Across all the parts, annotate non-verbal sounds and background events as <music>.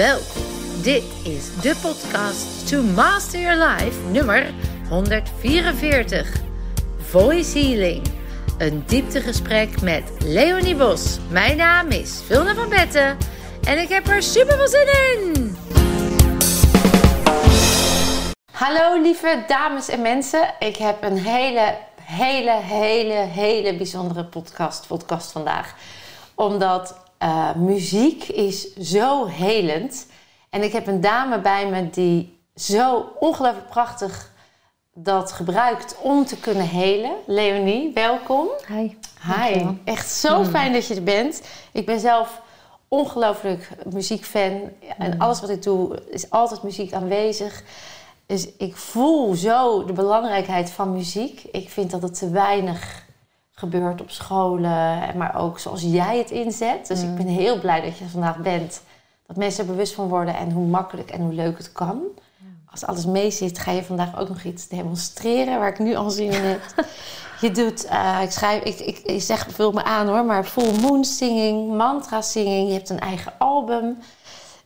Welkom. Dit is de podcast To Master Your Life nummer 144. Voice Healing. Een dieptegesprek met Leonie Bos. Mijn naam is Vilna van Betten en ik heb er super veel zin in. Hallo lieve dames en mensen. Ik heb een hele, hele, hele, hele bijzondere podcast, podcast vandaag. Omdat uh, muziek is zo helend. En ik heb een dame bij me die zo ongelooflijk prachtig dat gebruikt om te kunnen helen. Leonie, welkom. Hi. Hi. Echt zo mm. fijn dat je er bent. Ik ben zelf ongelooflijk muziekfan. En mm. alles wat ik doe is altijd muziek aanwezig. Dus ik voel zo de belangrijkheid van muziek. Ik vind dat het te weinig gebeurt op scholen, maar ook zoals jij het inzet. Dus ik mm. ben heel blij dat je vandaag bent. Dat mensen er bewust van worden en hoe makkelijk en hoe leuk het kan. Als alles mee zit, ga je vandaag ook nog iets demonstreren waar ik nu al zin in heb. je doet, uh, ik schrijf, ik, ik, ik zeg, vul me aan hoor, maar full moon singing, mantra singing. Je hebt een eigen album.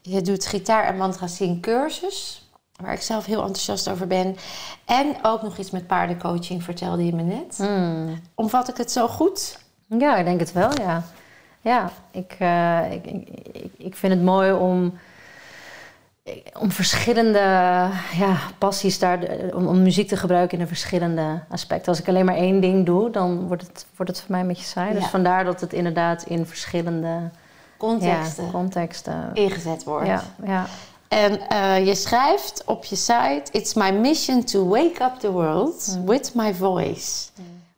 Je doet gitaar en mantra singing cursus waar ik zelf heel enthousiast over ben. En ook nog iets met paardencoaching, vertelde je me net. Mm. Omvat ik het zo goed? Ja, ik denk het wel, ja. Ja, ik, uh, ik, ik, ik, vind het mooi om, om verschillende ja, passies daar, om, om, muziek te gebruiken in een verschillende aspecten. Als ik alleen maar één ding doe, dan wordt het, wordt het voor mij een beetje saai. Dus vandaar dat het inderdaad in verschillende contexten, ja, contexten ingezet wordt. Ja, ja. En uh, je schrijft op je site: It's my mission to wake up the world mm. with my voice.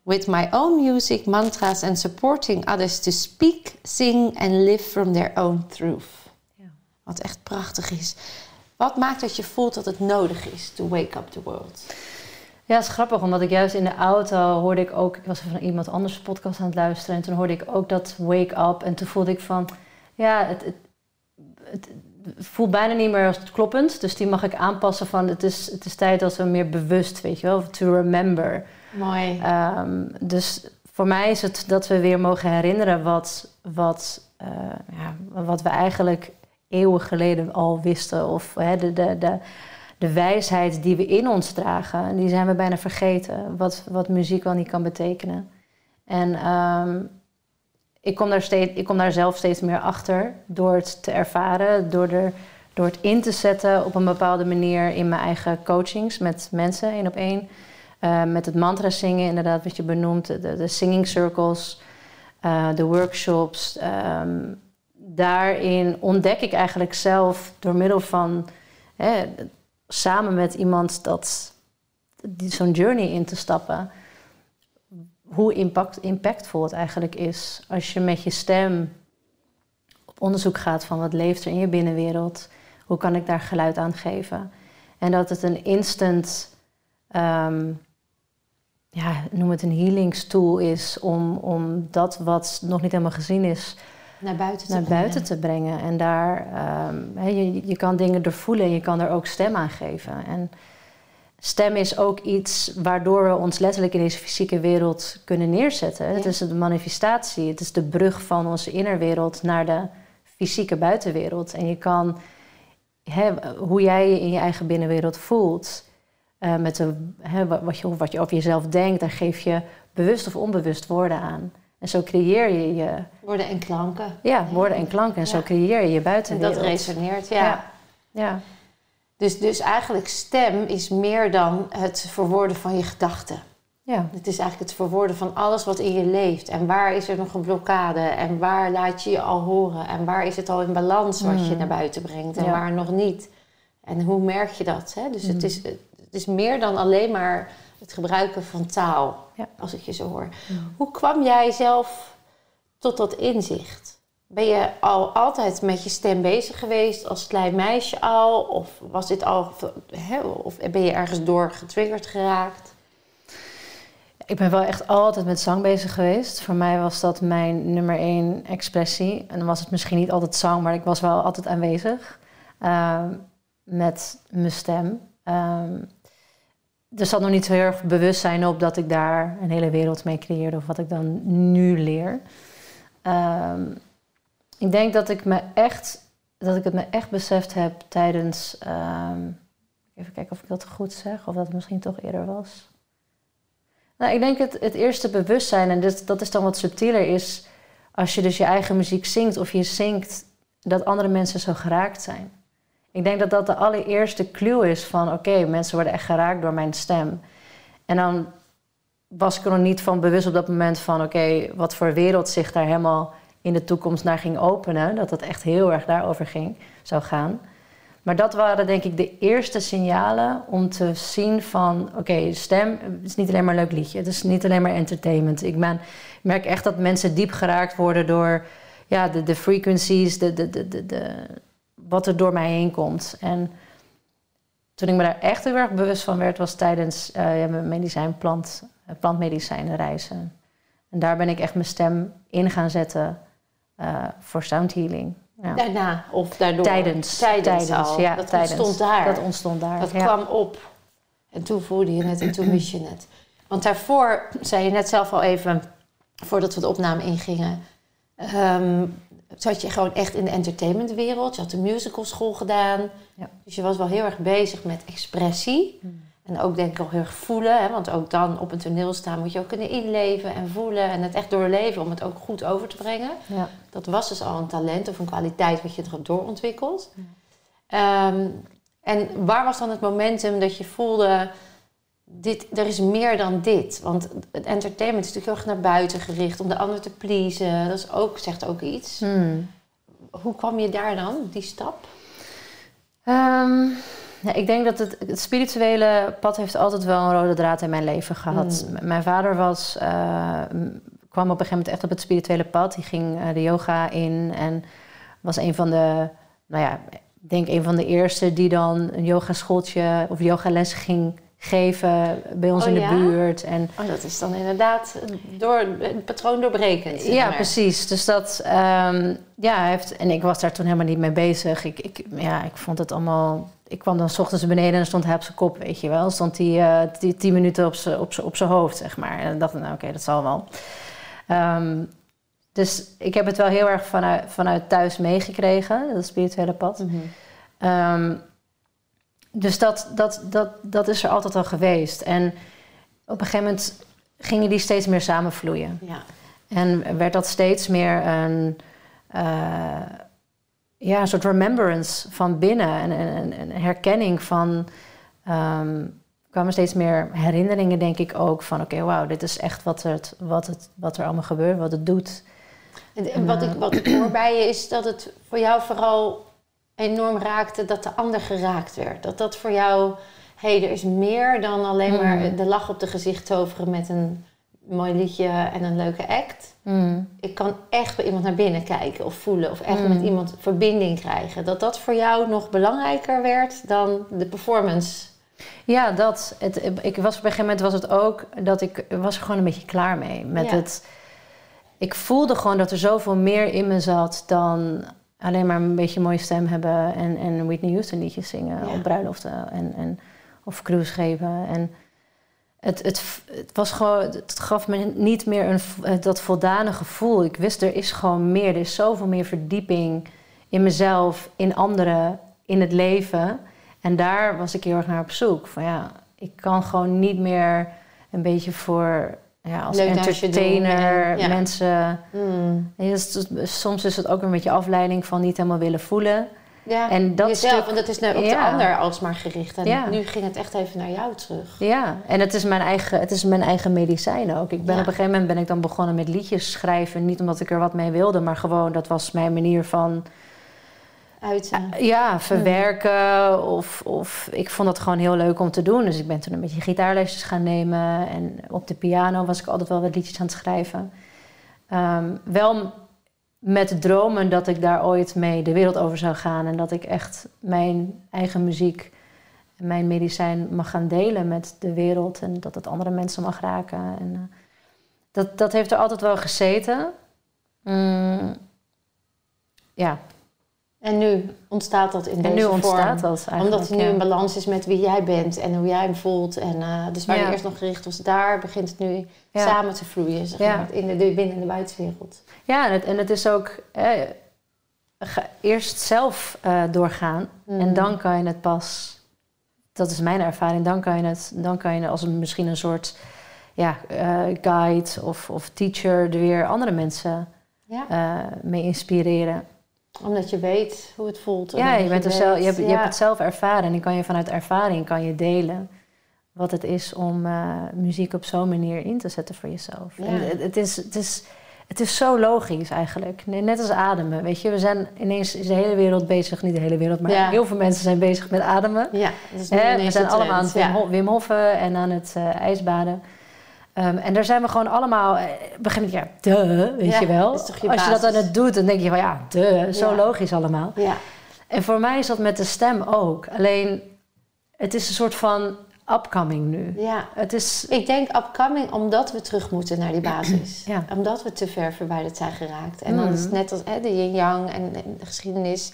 With my own music, mantras and supporting others to speak, sing and live from their own truth. Wat echt prachtig is. Wat maakt dat je voelt dat het nodig is to wake up the world? Ja, het is grappig, omdat ik juist in de auto hoorde ik ook... Ik was van iemand anders podcast aan het luisteren... en toen hoorde ik ook dat wake up. En toen voelde ik van... Ja, het, het, het voelt bijna niet meer als kloppend. Dus die mag ik aanpassen van het is, het is tijd dat we meer bewust, weet je wel, to remember. Mooi. Um, dus voor mij is het dat we weer mogen herinneren wat, wat, uh, ja, wat we eigenlijk eeuwen geleden al wisten. Of hè, de, de, de, de wijsheid die we in ons dragen, die zijn we bijna vergeten. Wat, wat muziek wel niet kan betekenen. En um, ik kom, daar steeds, ik kom daar zelf steeds meer achter door het te ervaren, door, er, door het in te zetten op een bepaalde manier in mijn eigen coachings met mensen één op één. Uh, met het mantra zingen, inderdaad, wat je benoemt, de, singing circles, uh, de workshops. Um, daarin ontdek ik eigenlijk zelf door middel van hè, samen met iemand dat, zo'n journey in te stappen hoe impact, impactvol het eigenlijk is als je met je stem op onderzoek gaat van wat leeft er in je binnenwereld, hoe kan ik daar geluid aan geven. En dat het een instant, um, ja, noem het een healingstool is om, om dat wat nog niet helemaal gezien is, naar buiten te, naar brengen. Buiten te brengen. En daar, um, je, je kan dingen doorvoelen en je kan er ook stem aan geven. En stem is ook iets waardoor we ons letterlijk in deze fysieke wereld kunnen neerzetten. Het is de manifestatie, het is de brug van onze innerwereld naar de fysieke buitenwereld. En je kan, hoe jij je in je eigen binnenwereld voelt, uh, met de, wat, je, wat je over jezelf denkt, daar geef je bewust of onbewust woorden aan. En zo creëer je je... Woorden en klanken. Ja, woorden en klanken. En zo creëer je je buitenwereld. En dat resoneert, ja. ja. ja. Dus, dus eigenlijk stem is meer dan het verwoorden van je gedachten. Ja. Het is eigenlijk het verwoorden van alles wat in je leeft. En waar is er nog een blokkade? En waar laat je je al horen? En waar is het al in balans wat je hmm. naar buiten brengt? En waar nog niet? En hoe merk je dat? Hè? Dus het, hmm. is, het is meer dan alleen maar het gebruiken van taal, ja. als ik je zo hoor. Hmm. Hoe kwam jij zelf tot dat inzicht? Ben je al altijd met je stem bezig geweest als klein meisje al? Of was dit al, of ben je ergens door getriggerd geraakt? Ik ben wel echt altijd met zang bezig geweest. Voor mij was dat mijn nummer één expressie. En dan was het misschien niet altijd zang, maar ik was wel altijd aanwezig ehm, met mijn stem. Um, er zat nog niet zo heel erg bewustzijn op dat ik daar een hele wereld mee creëerde of wat ik dan nu leer. Um, ik denk dat ik me echt dat ik het me echt beseft heb tijdens. ehm, even kijken of ik dat goed zeg, of dat het misschien toch eerder was. Nou, ik denk het, het eerste bewustzijn, en dit, dat is dan wat subtieler, is als je dus je eigen muziek zingt of je zingt, dat andere mensen zo geraakt zijn. Ik denk dat dat de allereerste clue is van oké, mensen worden echt geraakt door mijn stem. En dan was ik er nog niet van bewust op dat moment van oké, wat voor wereld zich daar helemaal in de toekomst naar ging openen. Dat het echt heel erg daarover ging, zou gaan. Maar dat waren denk ik de eerste signalen om te zien van... oké, stem is niet alleen maar een leuk liedje. Het is niet alleen maar entertainment. Ik ben, merk echt dat mensen diep geraakt worden door ja, de, de frequencies... De, de, de, de, de, wat er door mij heen komt. En toen ik me daar echt heel erg bewust van werd... was tijdens uh, ja, mijn plant, plantmedicijnenreizen. En daar ben ik echt mijn stem in gaan zetten voor sound healing. Ja. Daarna of daardoor? Tijdens. Tijdens, tijdens al. Ja, dat tijdens. ontstond daar. Dat ontstond daar. Dat ja. kwam op. En toen voelde je het en toen wist je het. Want daarvoor, zei je net zelf al even, voordat we de opname ingingen... Um, zat je gewoon echt in de entertainmentwereld. Je had de musicalschool gedaan. Ja. Dus je was wel heel erg bezig met expressie. Hmm. En ook denk ik wel heel erg voelen. Hè? Want ook dan op een toneel staan moet je ook kunnen inleven en voelen. En het echt doorleven om het ook goed over te brengen. Ja. Dat was dus al een talent of een kwaliteit wat je er doorontwikkeld. Ja. Um, en waar was dan het momentum dat je voelde... Dit, er is meer dan dit. Want het entertainment is natuurlijk heel erg naar buiten gericht... om de ander te pleasen. Dat is ook, zegt ook iets. Hmm. Hoe kwam je daar dan, die stap? Um, ja, ik denk dat het, het, spirituele pad heeft altijd wel een rode draad in mijn leven gehad. Hmm. Mijn vader was, uh, kwam op een gegeven moment echt op het spirituele pad. Die ging uh, de yoga in en was een van de, nou ja, ik denk een van de eerste die dan een yogaschooltje of yogales ging geven bij ons oh, in de ja? buurt. En, oh, dat is dan inderdaad door, het patroon doorbrekend. Zeg ja, precies. Dus dat, um, ja, heeft, en ik was daar toen helemaal niet mee bezig. Ik, ik, ja, ik vond het allemaal ik kwam dan s ochtends beneden en stond hij op zijn kop, weet je wel. Stond hij uh, die, tien minuten op zijn op op hoofd, zeg maar. En dan dacht ik, nou oké, okay, dat zal wel. Um, dus ik heb het wel heel erg vanuit, vanuit thuis meegekregen, dat spirituele pad. Mhm. Mm -hmm. um, dus dat, dat, dat, dat is er altijd al geweest. En op een gegeven moment gingen die steeds meer samenvloeien. Ja. En werd dat steeds meer een... Uh, ja, een soort remembrance van binnen en een, een herkenning van. Um, kwamen steeds meer herinneringen, denk ik ook, van oké, okay, wauw, dit is echt wat, het, wat, het, wat er allemaal gebeurt, wat het doet. En, en wat, ik, wat ik hoor bij je is dat het voor jou vooral enorm raakte dat de ander geraakt werd. Dat dat voor jou, hé, hey, er is meer dan alleen Mm. maar de lach op de gezicht toveren met een mooi liedje en een leuke act. Mm. Ik kan echt bij iemand naar binnen kijken of voelen of echt Mm. met iemand verbinding krijgen. Dat dat voor jou nog belangrijker werd dan de performance. Ja, dat. Het, ik was, op een gegeven moment was het ook dat ik was er gewoon een beetje klaar mee. Met Ja. het, ik voelde gewoon dat er zoveel meer in me zat dan alleen maar een beetje een mooie stem hebben en, en Whitney Houston liedjes zingen Ja. op bruiloften en, en, of cruiseschepen. En het, het, het, was gewoon, het gaf me niet meer een, dat voldane gevoel. Ik wist, er is gewoon meer. Er is zoveel meer verdieping in mezelf, in anderen, in het leven. En daar was ik heel erg naar op zoek. Van ja, ik kan gewoon niet meer een beetje voor... Ja, als Leuk entertainer en- ja. mensen... Mm. Soms is het ook een beetje afleiding van niet helemaal willen voelen. Ja, En dat jezelf, stuk- want dat is nou op de ander alsmaar gericht. En Ja. nu ging het echt even naar jou terug. Ja, en het is mijn eigen, het is mijn eigen medicijn ook. Ik ben Ja. op een gegeven moment ben ik dan begonnen met liedjes schrijven. Niet omdat ik er wat mee wilde, maar gewoon dat was mijn manier van Uiten. ja, verwerken. Of, of ik vond dat gewoon heel leuk om te doen. Dus ik ben toen een beetje gitaarlesjes gaan nemen. En op de piano was ik altijd wel wat liedjes aan het schrijven. Ehm, wel met dromen dat ik daar ooit mee de wereld over zou gaan. En dat ik echt mijn eigen muziek en mijn medicijn mag gaan delen met de wereld. En dat het andere mensen mag raken. En, eh, dat, dat heeft er altijd wel gezeten. Mm, ja, En nu ontstaat dat in en deze nu vorm. ontstaat dat eigenlijk. Omdat hij nu ja. in balans is met wie jij bent en hoe jij hem voelt. En, eh, dus waar Ja. je eerst nog gericht was, daar begint het nu Ja. samen te vloeien. Zeg maar, in de, binnen- en de buitenwereld. Ja, en het, en het is ook... Eh, eerst zelf uh, doorgaan Mm. en dan kan je het pas. Dat is mijn ervaring. Dan kan je het, dan kan je als een, misschien een soort ja, eh, guide of, of teacher er weer andere mensen eh, mee inspireren. Omdat je weet hoe het voelt. Ja, je, bent zelf, je, hebt, je hebt het zelf ervaren en dan kan je vanuit ervaring kan je delen wat het is om eh, muziek op zo'n manier in te zetten voor jezelf. Ja. En het, het, is, het, is, het is zo logisch eigenlijk. Ne- Net als ademen, weet je. We zijn ineens is de hele wereld bezig, niet de hele wereld, maar Ja. heel veel mensen zijn bezig met ademen. Ja, dat is Hè, we zijn allemaal aan het Wim, Hoffen en aan het eh, ijsbaden. Ehm, en daar zijn we gewoon allemaal... eh, begin met, ja, duh, weet Ja, je wel. je Als je dat aan het doet, dan denk je van ja, duh, zo Ja. logisch allemaal. Ja, En voor mij is dat met de stem ook. Alleen, het is een soort van upcoming nu. ja. Het is... Ik denk upcoming omdat we terug moeten naar die basis. <clears throat> Ja. Omdat we te ver verwijderd zijn geraakt. En dan Mhm. is het net als hè, de yin-yang en, en de geschiedenis.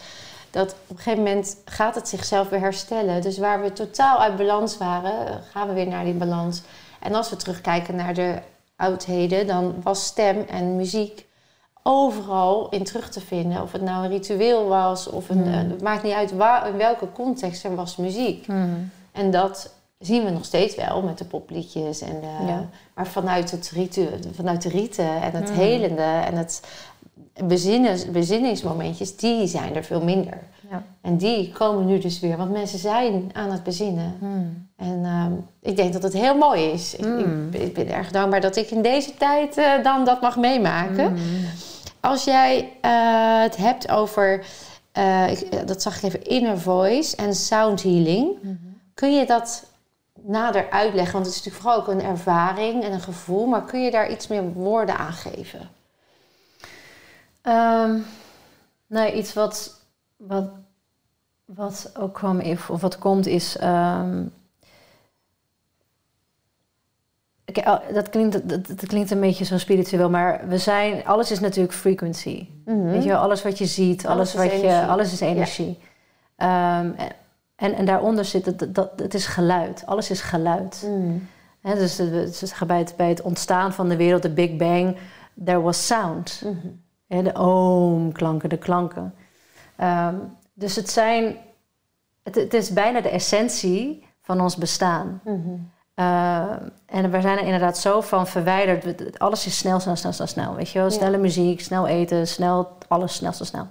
Dat op een gegeven moment gaat het zichzelf weer herstellen. Dus waar we totaal uit balans waren, eh, gaan we weer naar die balans. En als we terugkijken naar de oudheden, dan was stem en muziek overal in terug te vinden. Of het nou een ritueel was, of een, Mhm. eh, het maakt niet uit waar, in welke context er was muziek. Hmm. En dat zien we nog steeds wel met de popliedjes. En de, Ja. Maar vanuit, het ritu, vanuit de riten en het Mm. helende en het bezinnen, bezinningsmomentjes, die zijn er veel minder. Ja. En die komen nu dus weer, want mensen zijn aan het bezinnen. Hmm. En ehm, ik denk dat het heel mooi is. Ik, ik, ik ben erg dankbaar dat ik in deze tijd eh, dan dat mag meemaken. Hmm. Als jij eh, het hebt over, eh, ik, dat zag ik even, inner voice en sound healing. Kun je dat nader uitleggen? Want het is natuurlijk vooral ook een ervaring en een gevoel. Maar kun je daar iets meer woorden aan geven? Ehm, nee, iets wat, wat, wat ook kwam, of wat komt, is. Oké, oh, dat, klinkt, dat, dat klinkt een beetje zo spiritueel, maar we zijn, alles is natuurlijk frequency. Weet je wel, alles wat je ziet, alles, wat je, energie. alles is energie. Ehm, en, en daaronder zit het, dat, het is geluid. Alles is geluid. Mm. Hè, dus bij het, bij het ontstaan van de wereld, de Big Bang, there was sound. Mhm. De oomklanken, de klanken. Ehm, dus het zijn, het, het is bijna de essentie van ons bestaan. Mhm. Uh, en we zijn er inderdaad zo van verwijderd. Alles is snel, snel, snel, snel, snel. Weet je wel? Ja. Snelle muziek, snel eten, snel, alles snel, snel, snel.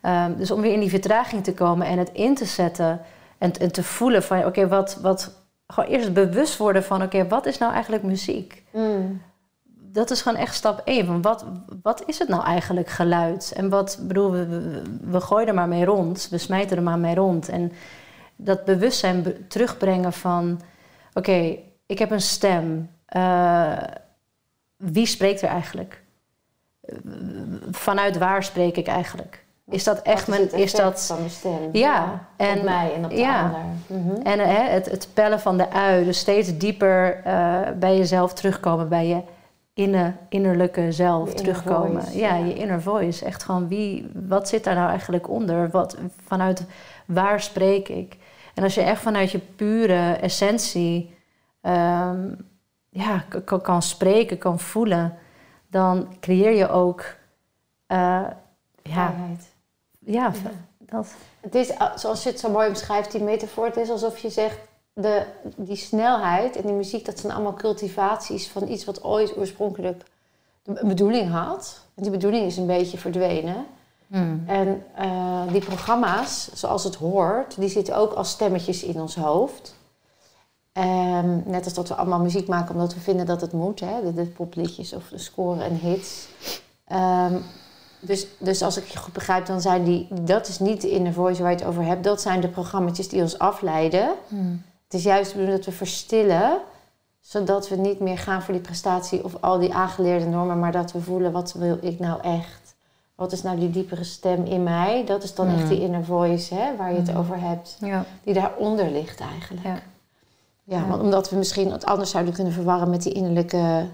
Ehm, dus om weer in die vertraging te komen en het in te zetten en, en te voelen van, oké, wat, wat, gewoon eerst bewust worden van, oké, wat is nou eigenlijk muziek? Mm. Dat is gewoon echt stap één. Van wat, wat is het nou eigenlijk geluid? En wat, bedoel, we, we, we gooien er maar mee rond, we smijten er maar mee rond. En dat bewustzijn be- terugbrengen van, oké, ik heb een stem. Eh, wie spreekt er eigenlijk? Eh, Vanuit waar spreek ik eigenlijk? Is dat echt mijn. Is dat. van mijn stem? Ja, en op mij en op de ja. ander. Mhm. En eh, hè, het, het pellen van de ui, dus steeds dieper eh, bij jezelf terugkomen, bij je inne, innerlijke zelf Je inner terugkomen. voice, ja, ja. je inner voice. Echt gewoon wie, wat zit daar nou eigenlijk onder? Wat, vanuit waar spreek ik? En als je echt vanuit je pure essentie ehm, ja, kan spreken, kan voelen, dan creëer je ook. eh, ja, Vrijheid. ja, dat. Het is, uh, zoals je het zo mooi omschrijft, die metafoor, het is alsof je zegt, de, die snelheid en die muziek, dat zijn allemaal cultivaties van iets wat ooit oorspronkelijk de- een bedoeling had. En die bedoeling is een beetje verdwenen. Hmm. En eh, die programma's, zoals het hoort, die zitten ook als stemmetjes in ons hoofd. Ehm, net als dat we allemaal muziek maken omdat we vinden dat het moet, hè? De, de popliedjes of de scoren en hits. Ehm, dus, dus als ik je goed begrijp, dan zijn die, dat is niet de inner voice waar je het over hebt. Dat zijn de programma's die ons afleiden. Hmm. Het is juist de bedoeling dat we verstillen, zodat we niet meer gaan voor die prestatie of al die aangeleerde normen, maar dat we voelen wat wil ik nou echt? Wat is nou die diepere stem in mij? Dat is dan echt Mm. die inner voice hè, waar je het Mm. over hebt, Ja. die daaronder ligt eigenlijk. Ja. Ja, Ja. want omdat we misschien het anders zouden kunnen verwarren met die innerlijke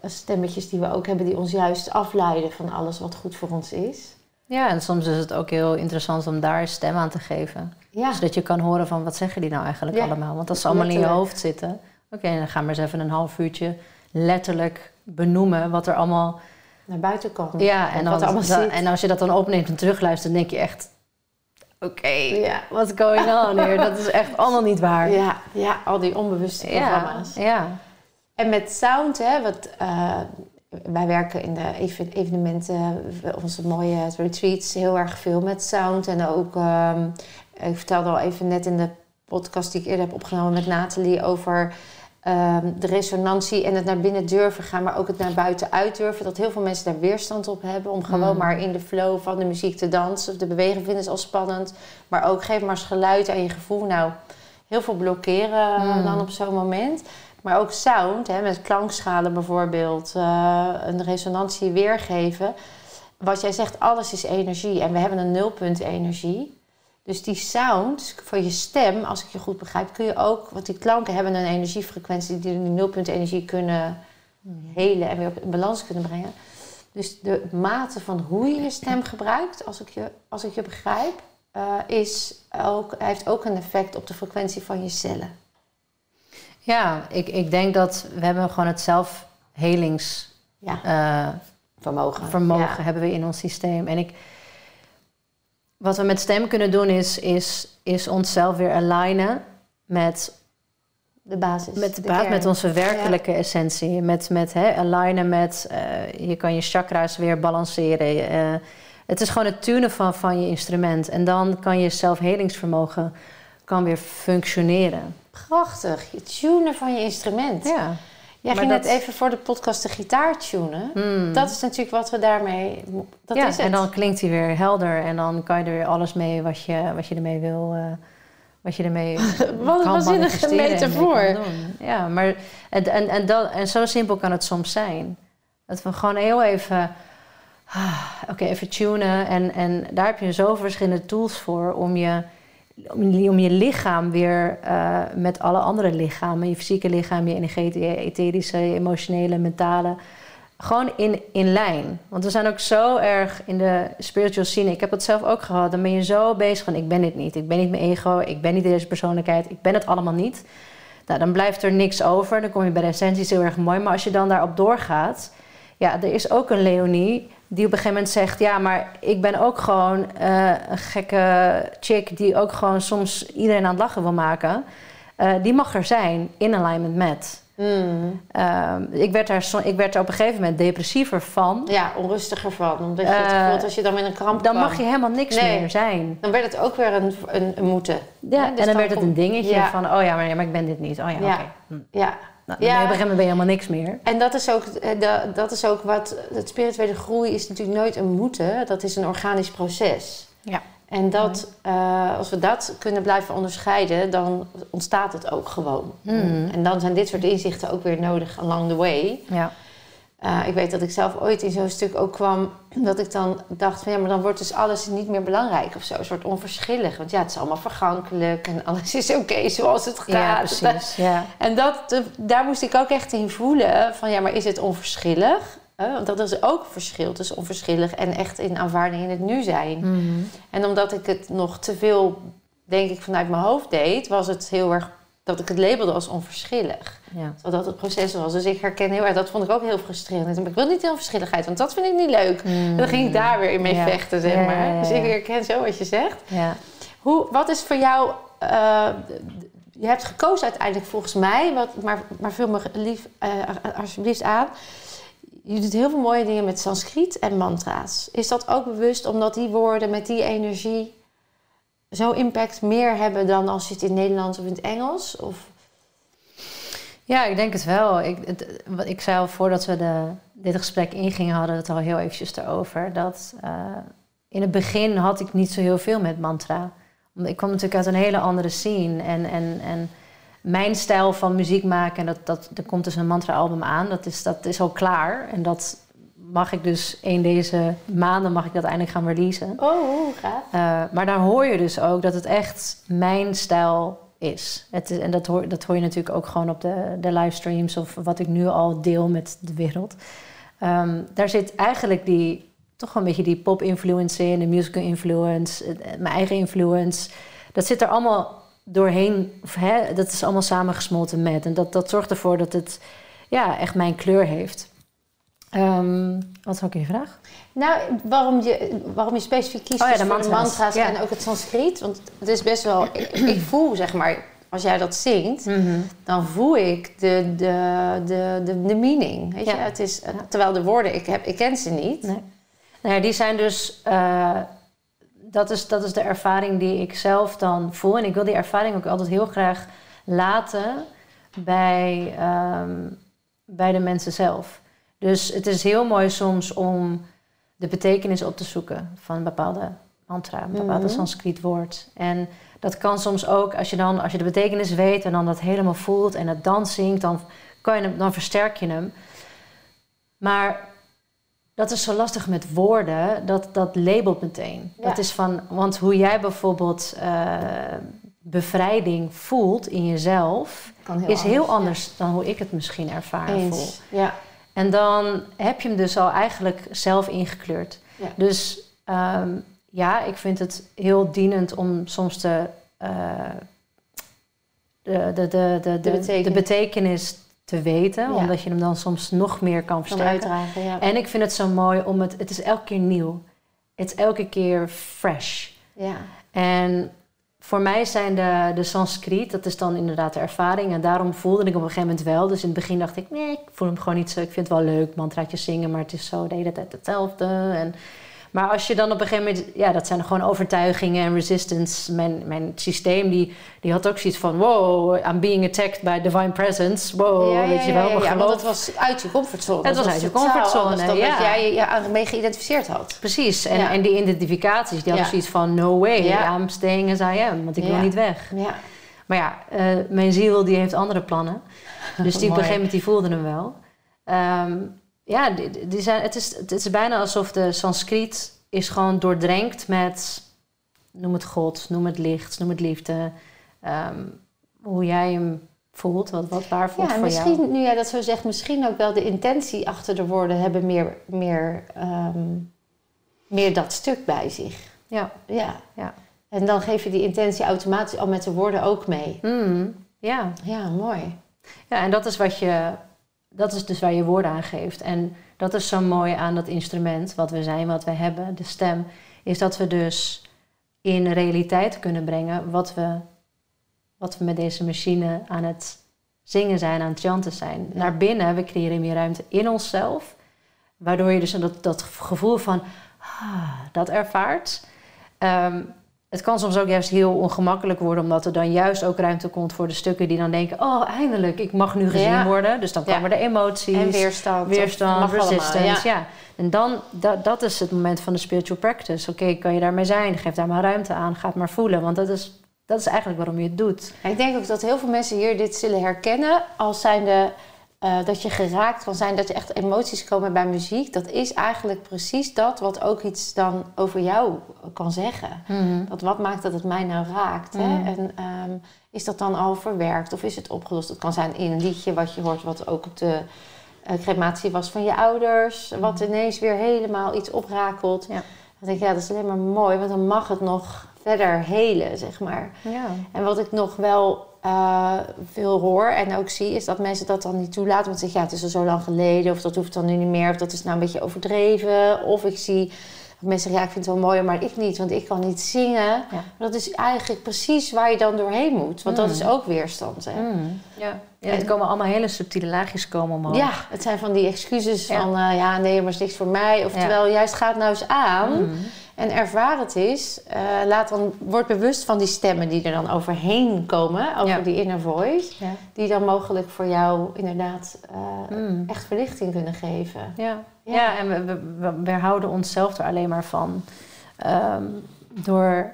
eh, stemmetjes die we ook hebben, die ons juist afleiden van alles wat goed voor ons is. Ja, en soms is het ook heel interessant om daar stem aan te geven. Ja, Zodat je kan horen van wat zeggen die nou eigenlijk Ja, allemaal. Want als ze allemaal in je hoofd zitten... Oké, dan gaan we eens even een half uurtje letterlijk benoemen... wat er allemaal naar buiten komt. Ja, en, wat dan, allemaal dan- zit. en als je dat dan opneemt en terugluistert, dan denk je echt... Oké, En als je dat dan opneemt en terugluistert, denk je echt... Oké, Ja. what's going on here? Dat is echt allemaal niet waar. Ja, ja, al die onbewuste programma's. ja. En met sound, hè, wat, eh, wij werken in de even- evenementen, onze mooie retreats, heel erg veel met sound. En ook, ehm, ik vertelde al even net in de podcast die ik eerder heb opgenomen met Nathalie over ehm, de resonantie en het naar binnen durven gaan, maar ook het naar buiten uit durven. Dat heel veel mensen daar weerstand op hebben om gewoon Mm. maar in de flow van de muziek te dansen. Of de bewegen vinden ze al spannend. Maar ook geef maar eens geluid aan je gevoel. Nou, heel veel blokkeren Mm. dan op zo'n moment. Maar ook sound, hè, met klankschalen bijvoorbeeld, eh, een resonantie weergeven. Wat jij zegt, alles is energie en we hebben een nulpunt energie. Dus die sound van je stem, als ik je goed begrijp, kun je ook, want die klanken hebben een energiefrequentie die die nulpunt energie kunnen helen en weer op in balans kunnen brengen. Dus de mate van hoe je je stem gebruikt, als ik je, als ik je begrijp, eh, is ook, heeft ook een effect op de frequentie van je cellen. Ja, ik, ik denk dat we hebben gewoon het zelfhelingsvermogen Ja, vermogen. vermogen Ja. hebben we in ons systeem. En ik, wat we met stem kunnen doen is, is, is onszelf weer alignen met, De basis. met, de met onze werkelijke essentie. Met, met hè, alignen met, eh, je kan je chakra's weer balanceren. eh, het is gewoon het tunen van, van je instrument. En dan kan je zelfhelingsvermogen kan weer functioneren. Prachtig, je tunen van je instrument. Ja. Jij maar ging dat- net even voor de podcast de gitaar tunen. Hmm. Dat is natuurlijk wat we daarmee... Dat ja, is het. en dan klinkt hij weer helder en dan kan je er weer alles mee wat je, wat je ermee wil. eh, wat je ermee <laughs> Wat een kan waanzinnige metafoor. Ja, maar en, en, en, dat, en zo simpel kan het soms zijn. Dat we gewoon heel even, ah, oké, even tunen. En, en daar heb je zo verschillende tools voor om je, om, je- lichaam weer eh, met alle andere lichamen, je fysieke lichaam, je energetische, etherische, emotionele, mentale, gewoon in, in lijn. Want we zijn ook zo erg in de spiritual scene. Ik heb het zelf ook gehad. Dan ben je zo bezig van ik ben dit niet. Ik ben niet mijn ego. Ik ben niet deze persoonlijkheid. Ik ben het allemaal niet. Nou, dan blijft er niks over. Dan kom je bij de essentie, is heel erg mooi. Maar als je dan daarop doorgaat... Ja, er is ook een Leonie die op een gegeven moment zegt... ja, maar ik ben ook gewoon eh, een gekke chick... die ook gewoon soms iedereen aan het lachen wil maken. Eh, die mag er zijn, in alignment met. Hmm. Ehm, ik, werd daar, ik werd er op een gegeven moment depressiever van. Ja, onrustiger van. Omdat je het Eh, gevoel als je dan met een kramp Dan kwam. mag je helemaal niks Nee. meer zijn. Dan werd het ook weer een, een, een moeten. Ja, dus en dan werd het een dingetje Ja. van... oh ja maar, ja, maar ik ben dit niet. Oh ja, Ja. oké. Hm. Ja, Nou, Ja. dan ben je helemaal niks meer. En dat is ook, eh, dat is ook wat. Het spirituele groei is natuurlijk nooit een moeten. Dat is een organisch proces. Ja. En dat, eh, als we dat kunnen blijven onderscheiden, dan ontstaat het ook gewoon. Mhm. En dan zijn dit soort inzichten ook weer nodig along the way. Ja. Eh, ik weet dat ik zelf ooit in zo'n stuk ook kwam, dat ik dan dacht van ja, maar dan wordt dus alles niet meer belangrijk of zo. Een soort onverschillig. Want ja, het is allemaal vergankelijk en alles is oké zoals het gaat. ja, precies. <laughs> Ja. En dat, daar moest ik ook echt in voelen van ja, maar is het onverschillig? Hè, want dat is ook een verschil tussen onverschillig en echt in aanvaarding in het nu zijn. Mhm. En omdat ik het nog te veel, denk ik, vanuit mijn hoofd deed, was het heel erg dat ik het labelde als onverschillig. ja. Zodat het proces was. Dus ik herken heel erg, dat vond ik ook heel frustrerend. Ik wil niet de onverschilligheid, want dat vind ik niet leuk. En dan ging ik daar weer in mee Ja. vechten, zeg maar. ja, Dus ik herken zo wat je zegt. Ja. Hoe, wat is voor jou... eh, je hebt gekozen uiteindelijk volgens mij, wat, maar, maar vul me lief, eh, alsjeblieft aan. Je doet heel veel mooie dingen met Sanskriet en mantra's. Is dat ook bewust omdat die woorden met die energie zo impact meer hebben dan als je het in het Nederlands of in het Engels? Of, Ja, ik denk het wel. Ik, het, wat ik zei al voordat we de, dit gesprek ingingen, hadden we het al heel eventjes erover. Dat eh, in het begin had ik niet zo heel veel met mantra. Ik kwam natuurlijk uit een hele andere scene. En, en, en mijn stijl van muziek maken, dat, dat, er komt dus een mantra-album aan. Dat is, dat is al klaar. En dat mag ik dus een deze maanden mag ik dat eindelijk gaan releasen. oh, gaaf. Uh, maar daar hoor je dus ook dat het echt mijn stijl is. Het is en dat hoor, dat hoor je natuurlijk ook gewoon op de, de livestreams of wat ik nu al deel met de wereld. Um, daar zit eigenlijk die, toch wel een beetje die pop-influence in, de musical influence, mijn eigen influence. Dat zit er allemaal doorheen, of, hè, dat is allemaal samengesmolten met. En dat, dat zorgt ervoor dat het ja, echt mijn kleur heeft. Ehm, wat is ook je vraag? Nou, waarom je, waarom je specifiek kiest Oh ja, dus de voor de mantra's. Ja. en ook het Sanskriet. Want het is best wel... ik, ik voel, zeg maar, als jij dat zingt... dan voel ik de, de, de, de, de meaning. Weet Ja. je? Het is, Terwijl de woorden, ik, heb, ik ken ze niet. Nee. Nou ja, die zijn dus. eh, dat, is, dat is de ervaring die ik zelf dan voel. En ik wil die ervaring ook altijd heel graag laten bij, ehm, bij de mensen zelf. Dus het is heel mooi soms om de betekenis op te zoeken van een bepaalde mantra, een bepaalde Mhm. Sanskriet woord. En dat kan soms ook, als je dan als je de betekenis weet en dan dat helemaal voelt en het dan zingt, dan, kan je hem, dan versterk je hem. Maar dat is zo lastig met woorden, dat, dat labelt meteen. Ja. Dat is van, want hoe jij bijvoorbeeld eh, bevrijding voelt in jezelf, is heel ja. anders dan hoe ik het misschien ervaren voel. Eens. Ja. En dan heb je hem dus al eigenlijk zelf ingekleurd. Ja. Dus ehm, ja, ik vind het heel dienend om soms de, eh, de, de, de, de, de, betekenis. de betekenis te weten. Ja. Omdat je hem dan soms nog meer kan versterken. ja. En ik vind het zo mooi om het... Het is elke keer nieuw. Het is elke keer fresh. ja. En voor mij zijn de, de Sanskriet, dat is dan inderdaad de ervaring. En daarom voelde ik op een gegeven moment wel. Dus in het begin dacht ik, nee, ik voel hem gewoon niet zo. Ik vind het wel leuk, mantraatjes zingen, maar het is zo de hele tijd hetzelfde. En, maar als je dan op een gegeven moment, ja, dat zijn gewoon overtuigingen en resistance. Mijn, mijn systeem, die, die had ook zoiets van, wow, I'm being attacked by divine presence. Wow, ja, ja, weet je wel, ja, ja, want het was uit je comfortzone. Het was uit je comfortzone, dan ja. dat jij je mee geïdentificeerd had. Precies, en, en die identificaties, die hadden zoiets van, no way. I'm staying as I am. Want ik wil niet weg. Ja. Maar ja, eh, mijn ziel die heeft andere plannen. <laughs> Dus die op een gegeven moment die voelde hem wel. Ehm, ja, die, die zijn, het, is, het is bijna alsof de Sanskriet is gewoon doordrenkt met... Noem het God, noem het licht, noem het liefde. Ehm, hoe jij hem voelt, wat, wat waar voelt Ja, voor misschien, jou. nu jij dat zo zegt, misschien ook wel de intentie achter de woorden hebben meer, meer, ehm, meer dat stuk bij zich. Ja. Ja. Ja. En dan geef je die intentie automatisch al met de woorden ook mee. Mm, ja. Ja, mooi. Ja, en dat is wat je, dat is dus waar je woorden aan geeft. En dat is zo mooi aan dat instrument, wat we zijn, wat we hebben, de stem, is dat we dus in realiteit kunnen brengen wat we, wat we met deze machine aan het zingen zijn, aan het chanten zijn. Naar binnen, we creëren meer ruimte in onszelf, waardoor je dus dat, dat gevoel van ah, dat ervaart. Ehm, het kan soms ook juist heel ongemakkelijk worden, omdat er dan juist ook ruimte komt voor de stukken die dan denken: Oh, eindelijk, ik mag nu gezien Ja. worden. Dus dan Ja. komen de emoties, En weerstand. weerstand, allemaal, resistance. ja. ja. En dan, dat, dat is het moment van de spiritual practice. Oké, kan je daarmee zijn? Geef daar maar ruimte aan. Ga het maar voelen. Want dat is, dat is eigenlijk waarom je het doet. Ik denk ook dat heel veel mensen hier dit zullen herkennen als zijnde eh, dat je geraakt kan zijn, dat er echt emoties komen bij muziek. Dat is eigenlijk precies dat wat ook iets dan over jou kan zeggen. Dat wat maakt dat het mij nou raakt? Hè? Mhm. En ehm, is dat dan al verwerkt of is het opgelost? Het kan zijn in een liedje wat je hoort, wat ook op de eh, crematie was van je ouders, wat ineens weer helemaal iets oprakelt. Ja. Dan denk ik, ja, dat is alleen maar mooi, want dan mag het nog verder helen, zeg maar. Ja. En wat ik nog wel eh, veel hoor en ook zie, is dat mensen dat dan niet toelaten. Want ze zeggen, ja, het is al zo lang geleden, of dat hoeft dan nu niet meer, of dat is nou een beetje overdreven. Of ik zie dat mensen zeggen, ja, ik vind het wel mooi, maar ik niet, want ik kan niet zingen. Ja. Dat is eigenlijk precies waar je dan doorheen moet, want dat Mm. is ook weerstand. Hè? Mm. ja. ja. Het komen allemaal hele subtiele laagjes komen omhoog. Ja, het zijn van die excuses Ja. van, eh, ja, nee, maar het is niks voor mij. Of Ja. terwijl juist gaat nou eens aan. Mm. En ervaar het eens. Eh, laat dan, word bewust van die stemmen die er dan overheen komen, over Ja. die inner voice. Ja. Die dan mogelijk voor jou inderdaad eh, Mm. echt verlichting kunnen geven. Ja. Ja. ja, en we, we, we weerhouden onszelf er alleen maar van. Ehm, door,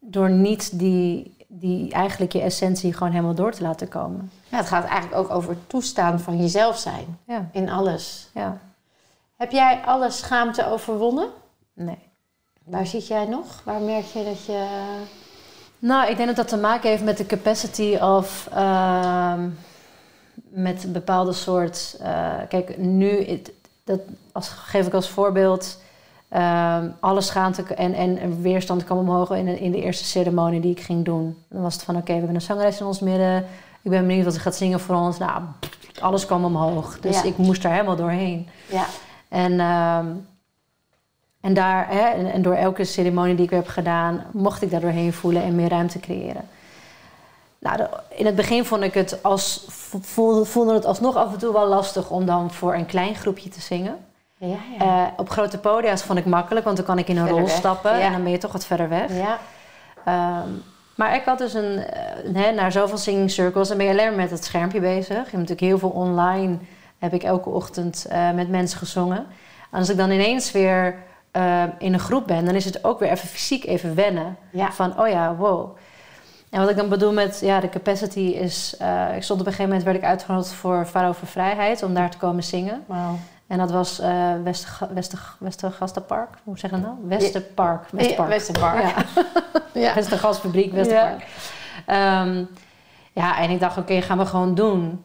door niet die, die eigenlijk je essentie gewoon helemaal door te laten komen. Ja, het gaat eigenlijk ook over toestaan van jezelf zijn in alles. ja. Heb jij alle schaamte overwonnen? Nee. Waar zit jij nog? Waar merk je dat je... Nou, ik denk dat dat te maken heeft met de capacity of... ehm, met een bepaalde soort... eh, kijk, nu... dat als, geef ik als voorbeeld... ehm, alle schaamte en, en weerstand kwam omhoog in de, in de eerste ceremonie die ik ging doen. Dan was het van, oké, we hebben een zangeres in ons midden. Ik ben benieuwd wat ze gaat zingen voor ons. Nou, alles kwam omhoog. Dus Ja. ik moest er helemaal doorheen. Ja. En, ehm, en, daar, hè, en, en door elke ceremonie die ik heb gedaan, mocht ik daar doorheen voelen en meer ruimte creëren. Nou, in het begin vond ik het als, voelde, voelde het alsnog af en toe wel lastig om dan voor een klein groepje te zingen. Ja, ja. Eh, op grote podia's vond ik makkelijk, want dan kan ik in een Verder rol weg, stappen ja. en dan ben je toch wat verder weg. ja. Ehm, maar ik had dus een, eh, naar zoveel singing circles, dan ben je alleen maar met het schermpje bezig. Je hebt natuurlijk heel veel online, heb ik elke ochtend eh, met mensen gezongen. En als ik dan ineens weer eh, in een groep ben, dan is het ook weer even fysiek even wennen. Ja. Van, oh ja, wow. En wat ik dan bedoel met ja, de capacity is... eh, ik stond op een gegeven moment, werd ik uitgenodigd voor Faro voor Vrijheid... om daar te komen zingen. Wauw. En dat was eh Wester, Wester, Westergastenpark. Hoe zeg je dat nou? Westerpark. Westerpark. Ja, Westerpark. <laughs> Ja. Ja. Westergasfabriek, Westerpark. Ehm, ja, en ik dacht, oké, gaan we gewoon doen.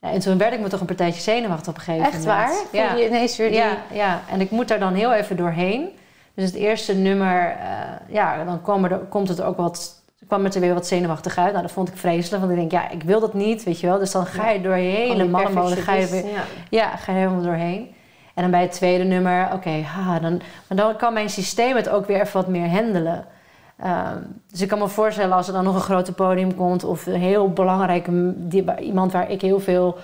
Ja, en toen werd ik me toch een partijtje zenuwachtig op een gegeven Echt moment. waar? Ja. Je ineens weer die... Ja, ja, en ik moet daar dan heel even doorheen. Dus het eerste nummer, eh, ja, dan kwam er, komt het ook wat, kwam het er weer wat zenuwachtig uit. Nou, dat vond ik vreselijk, want ik denk, ja, ik wil dat niet, weet je wel. Dus dan ga je door je hele mannenmolen, ga je weer, Ja. ja, ga je helemaal doorheen. En dan bij het tweede nummer, oké, ha, dan, maar dan kan mijn systeem het ook weer even wat meer handelen. Ehm, dus ik kan me voorstellen als er dan nog een grote podium komt of een heel belangrijke die, iemand waar ik heel veel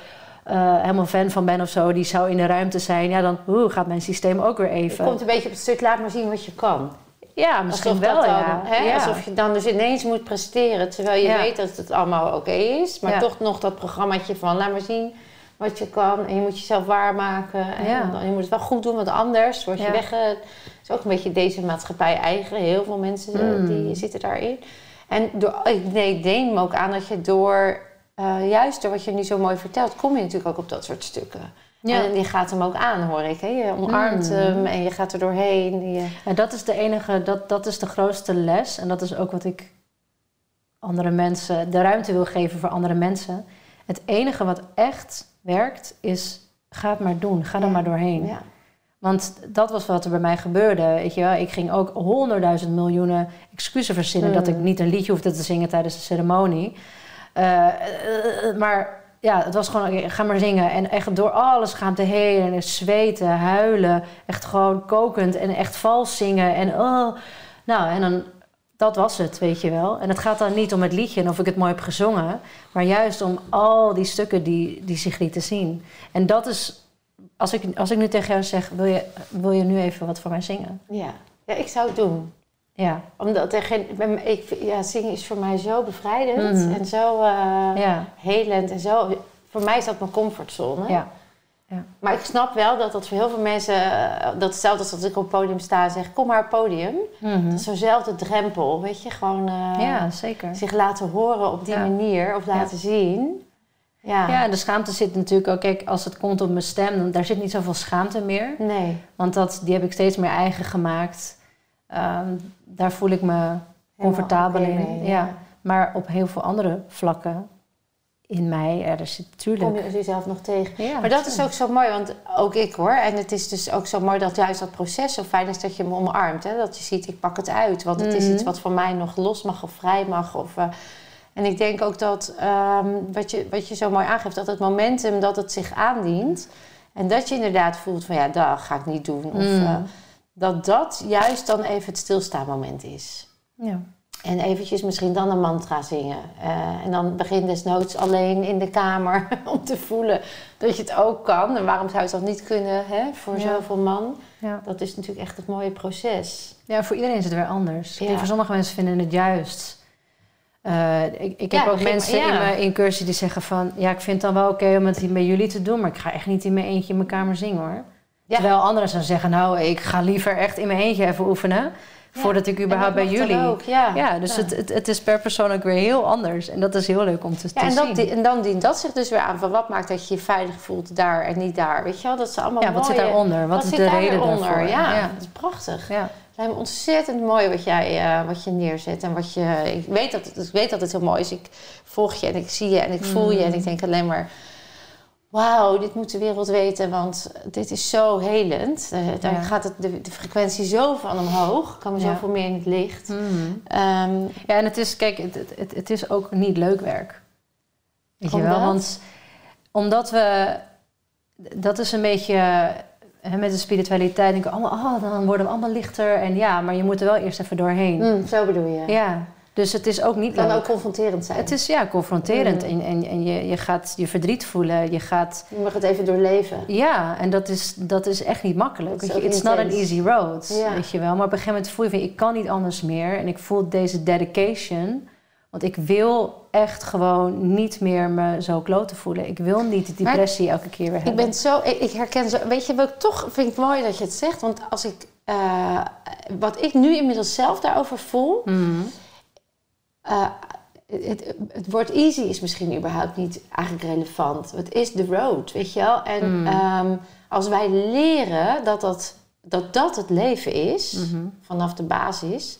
eh, helemaal fan van ben of zo, die zou in de ruimte zijn, ja, dan oeh, gaat mijn systeem ook weer Je even. komt een beetje op het stuk, laat maar zien wat je kan. Ja, misschien Alsof wel, dan, ja. Hè? ja. Alsof je dan dus ineens moet presteren, terwijl je Ja. weet dat het allemaal oké is. Maar Ja. toch nog dat programmaatje van, laat maar zien wat je kan. En je moet jezelf waarmaken. En Ja. dan- je moet het wel goed doen, want anders word je Ja. wegge... Het is ook een beetje deze maatschappij eigen. Heel veel mensen eh, Mm. die zitten daarin. En door, ik nee, ik neem me ook aan dat je door... eh, juist door wat je nu zo mooi vertelt, kom je natuurlijk ook op dat soort stukken. Ja. En je gaat hem ook aan, hoor ik. Hè? Je omarmt Mm. hem en je gaat er doorheen. Je... En dat is de enige, dat, dat is de grootste les. En dat is ook wat ik andere mensen, de ruimte wil geven voor andere mensen. Het enige wat echt werkt, is ga het maar doen. Ga er maar doorheen. Ja. Want dat was wat er bij mij gebeurde. Weet je wel? Ik ging ook honderdduizend miljoenen excuses verzinnen... Mm. dat ik niet een liedje hoefde te zingen tijdens de ceremonie. Eh, eh, eh, maar ja, het was gewoon, ga maar zingen. En echt door alle schaamte heen. En zweten, huilen. Echt gewoon kokend en echt vals zingen. En oh, nou, en dan... Dat was het, weet je wel. En het gaat dan niet om het liedje en of ik het mooi heb gezongen... maar juist om al die stukken die, die zich lieten zien. En dat is als ik, als ik nu tegen jou zeg, wil je, wil je nu even wat voor mij zingen? Ja. ja, ik zou het doen. Ja, Omdat er geen, ik, ja, zingen is voor mij zo bevrijdend Mhm. en zo eh, ja, helend en zo. Voor mij is dat mijn comfortzone. ja. Maar ik snap wel dat dat voor heel veel mensen, eh, dat hetzelfde als dat ik op het podium sta en zeg: kom maar op het podium. Mhm. Dat is zo'nzelfde drempel, weet je, gewoon eh, ja, zeker. zich laten horen op die Ja. manier of laten zien. Ja. Ja, de schaamte zit natuurlijk ook, kijk, als het komt op mijn stem, dan daar zit niet zoveel schaamte meer. Nee. Want dat, die heb ik steeds meer eigen gemaakt. Ehm, daar voel ik me comfortabel in. mee, ja. Maar op heel veel andere vlakken in mij, er zit Kom natuurlijk. je jezelf nog tegen. Ja, Maar dat is ook zo mooi, want ook ik hoor. En het is dus ook zo mooi dat juist dat proces zo fijn is dat je me omarmt. Hè? Dat je ziet, ik pak het uit. Want het is Mhm. iets wat van mij nog los mag of vrij mag. Of, eh, en ik denk ook dat, ehm, wat, je, wat je zo mooi aangeeft, dat het momentum dat het zich aandient. En dat je inderdaad voelt van ja, dat ga ik niet doen. Of Mm. eh, dat dat juist dan even het stilstaanmoment is. Ja. En eventjes misschien dan een mantra zingen. Eh, en dan begin desnoods alleen in de kamer <laughs> om te voelen dat je het ook kan. En waarom zou je het dan niet kunnen hè, voor Ja. zoveel man? Ja. Dat is natuurlijk echt het mooie proces. Ja, voor iedereen is het weer anders. Ja. voor sommige mensen vinden het juist. Eh, ik ik heb ook begin- mensen in mijn incursie die zeggen van... ja, ik vind het dan wel oké om het hier bij jullie te doen... maar ik ga echt niet in mijn eentje in mijn kamer zingen, hoor. Terwijl anderen zouden zeggen... nou, ik ga liever echt in mijn eentje even oefenen... voordat ik überhaupt bij jullie... Ook, ja. Dus. Het, het, het is per persoon ook weer heel anders. En dat is heel leuk om te, Ja, te en, zien. dat, en dan dient dat zich dus weer aan van wat maakt dat je je veilig voelt daar en niet daar. Weet je wel, dat is allemaal ja, wat zit daaronder? Wat, is zit de daar reden daarvoor? Ja, dat is prachtig. Ja. Het lijkt me ontzettend mooi wat jij eh, wat je neerzet. En wat je, ik, weet dat, ik weet dat het heel mooi is. Ik volg je en ik zie je en ik voel je. En ik denk alleen maar... Wauw, dit moet de wereld weten. Want dit is zo helend. Eh, daar Ja. gaat het, de, de frequentie zo van omhoog. Komen Ja. zoveel meer in het licht. Mhm. Ehm, Ja, en het is, kijk, het, het, het, is ook niet leuk werk. Weet je wel? Want omdat we, dat is een beetje hè, met de spiritualiteit, denk ik, allemaal, oh, dan worden we allemaal lichter. En ja, maar je moet er wel eerst even doorheen. Mm, zo bedoel je. Ja, dus het is ook niet Het kan leuk. ook confronterend zijn. Het is ja, confronterend Mm. en, en, en je, je gaat je verdriet voelen. Je gaat, Je mag het even doorleven. ja, en dat is, dat is echt niet makkelijk. Is je, It's not an easy road, Ja. weet je wel. Maar op een gegeven moment voel je van, ik kan niet anders meer. En ik voel deze dedication. Want ik wil echt gewoon niet meer me zo kloten voelen. Ik wil niet die Maar depressie elke keer weer Ik hebben. ben zo, ik, ik herken zo. Weet je, ik toch vind ik mooi dat je het zegt. Want als ik, eh, wat ik nu inmiddels zelf daarover voel. Mhm. Eh, het, het woord easy is misschien überhaupt niet eigenlijk relevant. Het is de road, weet je wel. En Mm. ehm, als wij leren dat dat, dat dat het leven is, Mhm. vanaf de basis,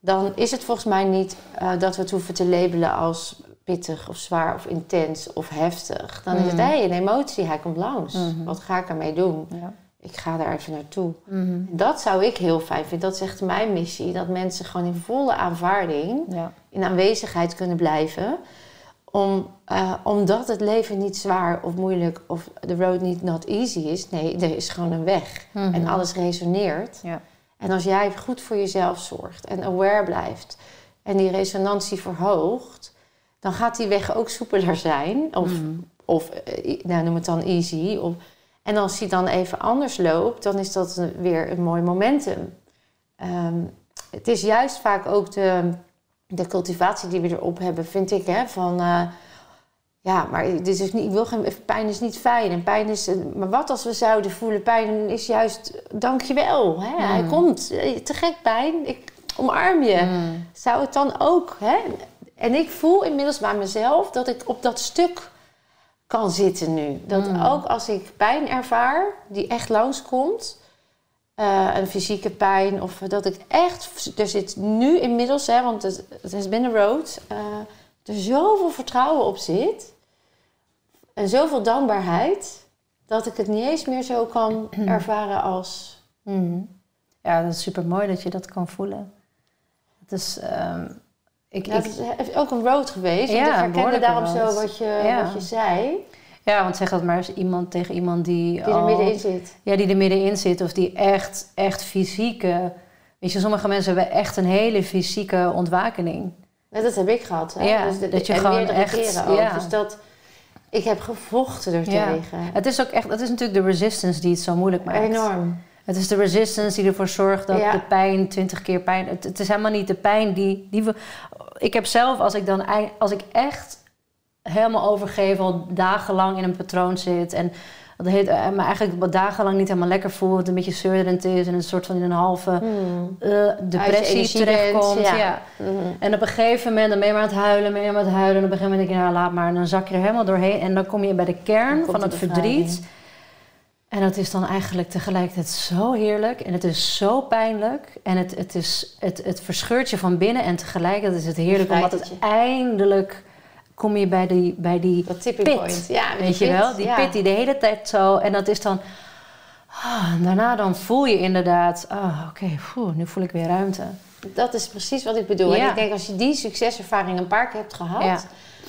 dan is het volgens mij niet eh, dat we het hoeven te labelen als pittig of zwaar of intens of heftig. Dan is het, hé, hey, een emotie, hij komt langs. Mhm. Wat ga ik ermee doen? Ja. Ik ga daar even naartoe. Mhm. Dat zou ik heel fijn vinden. Dat is echt mijn missie. Dat mensen gewoon in volle aanvaarding, Ja. in aanwezigheid kunnen blijven. Om, eh, omdat het leven niet zwaar of moeilijk of de road niet not easy is. Nee, er is gewoon een weg. Mhm. En alles resoneert. Ja. En als jij goed voor jezelf zorgt en aware blijft en die resonantie verhoogt, dan gaat die weg ook soepeler zijn. Of, Mhm. of eh, nou, noem het dan easy. Of, en als die dan even anders loopt, dan is dat weer een mooi momentum. Ehm, het is juist vaak ook de, de cultivatie die we erop hebben, vind ik. Hè, van, eh, ja, maar dit is niet, ik wil geen, pijn is niet fijn. En pijn is, maar wat als we zouden voelen, pijn is juist, dankjewel. Hè, Hij Mm. komt, Eh, te gek pijn, ik omarm je. Mhm. Zou het dan ook, hè? En ik voel inmiddels bij mezelf dat ik op dat stuk kan zitten nu. Dat Mm. ook als ik pijn ervaar, die echt langskomt, eh een fysieke pijn, of dat ik echt, er zit nu inmiddels, hè, want het, het been a road, eh, er zoveel vertrouwen op zit en zoveel dankbaarheid, dat ik het niet eens meer zo kan <clears throat> ervaren als. Mhm. Ja, dat is super mooi dat je dat kan voelen. Het is, ehm, ik, Ja, ik, het is ook een road geweest. Ja, ik herkende daarom zo wat je, Ja. wat je zei. ja, want zeg dat maar eens iemand tegen iemand die, Die er al- middenin zit. Ja, die er middenin zit of die echt, echt fysieke... Weet je, sommige mensen hebben echt een hele fysieke ontwakening. Dat heb ik gehad. Hè? Ja, dus de, dat je en gewoon echt- ook. ja. Dus dat, ik heb gevochten er Ja. tegen. Het is ook echt, het is natuurlijk de resistance die het zo moeilijk maakt. Enorm. Het is de resistance die ervoor zorgt dat Ja. de pijn twintig keer pijn. Het, het is helemaal niet de pijn die, die we. Ik heb zelf, als ik dan als ik echt helemaal overgeven, al dagenlang in een patroon zit en dat heet, eh, me eigenlijk wat dagenlang niet helemaal lekker voel, het een beetje zeurderend is en een soort van in een halve Hmm. eh, depressie terechtkomt. ja. Mhm. En op een gegeven moment, dan ben je maar aan het huilen, ben je maar aan het huilen. En op een gegeven moment denk je, nou laat maar. En dan zak je er helemaal doorheen. En dan kom je bij de kern van het verdriet. En dat is dan eigenlijk tegelijkertijd zo heerlijk. En het is zo pijnlijk. En het, het, is, het, het verscheurt je van binnen. En tegelijkertijd is het heerlijk. Omdat het eindelijk kom je bij die, bij die Dat tipping pit. point. Ja, Weet je pit, wel? Die ja. pit die de hele tijd zo... En dat is dan... Ah, en daarna dan voel je inderdaad... Ah, oké, poeh, nu voel ik weer ruimte. Dat is precies wat ik bedoel. Ja. En ik denk als je die succeservaring een paar keer hebt gehad...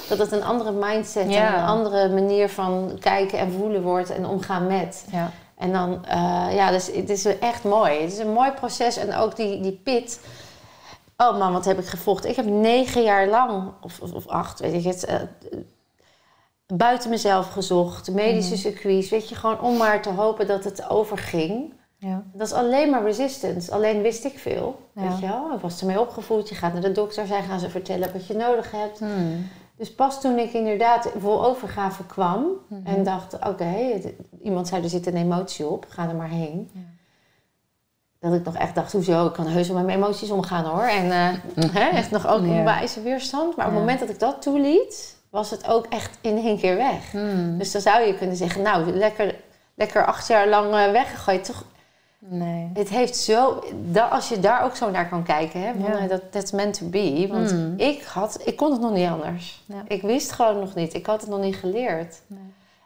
Dat het een andere mindset Ja. en een andere manier van kijken en voelen wordt... en omgaan met. Ja. En dan, eh, ja, dus het is echt mooi. Het is een mooi proces. En ook die, die pit. Oh man, wat heb ik gevochten? Ik heb negen jaar lang, of, of, of acht, weet ik het, eh, buiten mezelf gezocht. Medische Mhm. circuits, weet je, gewoon om maar te hopen dat het overging. Ja. Dat is alleen maar resistance. Alleen wist ik veel, Ja. weet je wel. Ik was ermee opgevoed. Je gaat naar de dokter, zij gaan ze vertellen wat je nodig hebt. Hmm. Dus pas toen ik inderdaad vol overgave kwam Mhm. en dacht, oké, iemand zei er zit een emotie op, ga er maar heen. Ja. Dat ik nog echt dacht, hoezo, ik kan heus wel met mijn emoties omgaan hoor. En eh, hè, echt nog ook Ja. een wijze weerstand. Maar op het moment dat ik dat toeliet, was het ook echt in één keer weg. Hmm. Dus dan zou je kunnen zeggen, nou, lekker, lekker acht jaar lang eh, weggegooid. Toch, Nee. het heeft zo, da, als je daar ook zo naar kan kijken, hè, van, Ja. eh, dat that's meant to be. Want Mm. ik, had, ik kon het nog niet anders. Ja. Ik wist gewoon nog niet. Ik had het nog niet geleerd. Nee.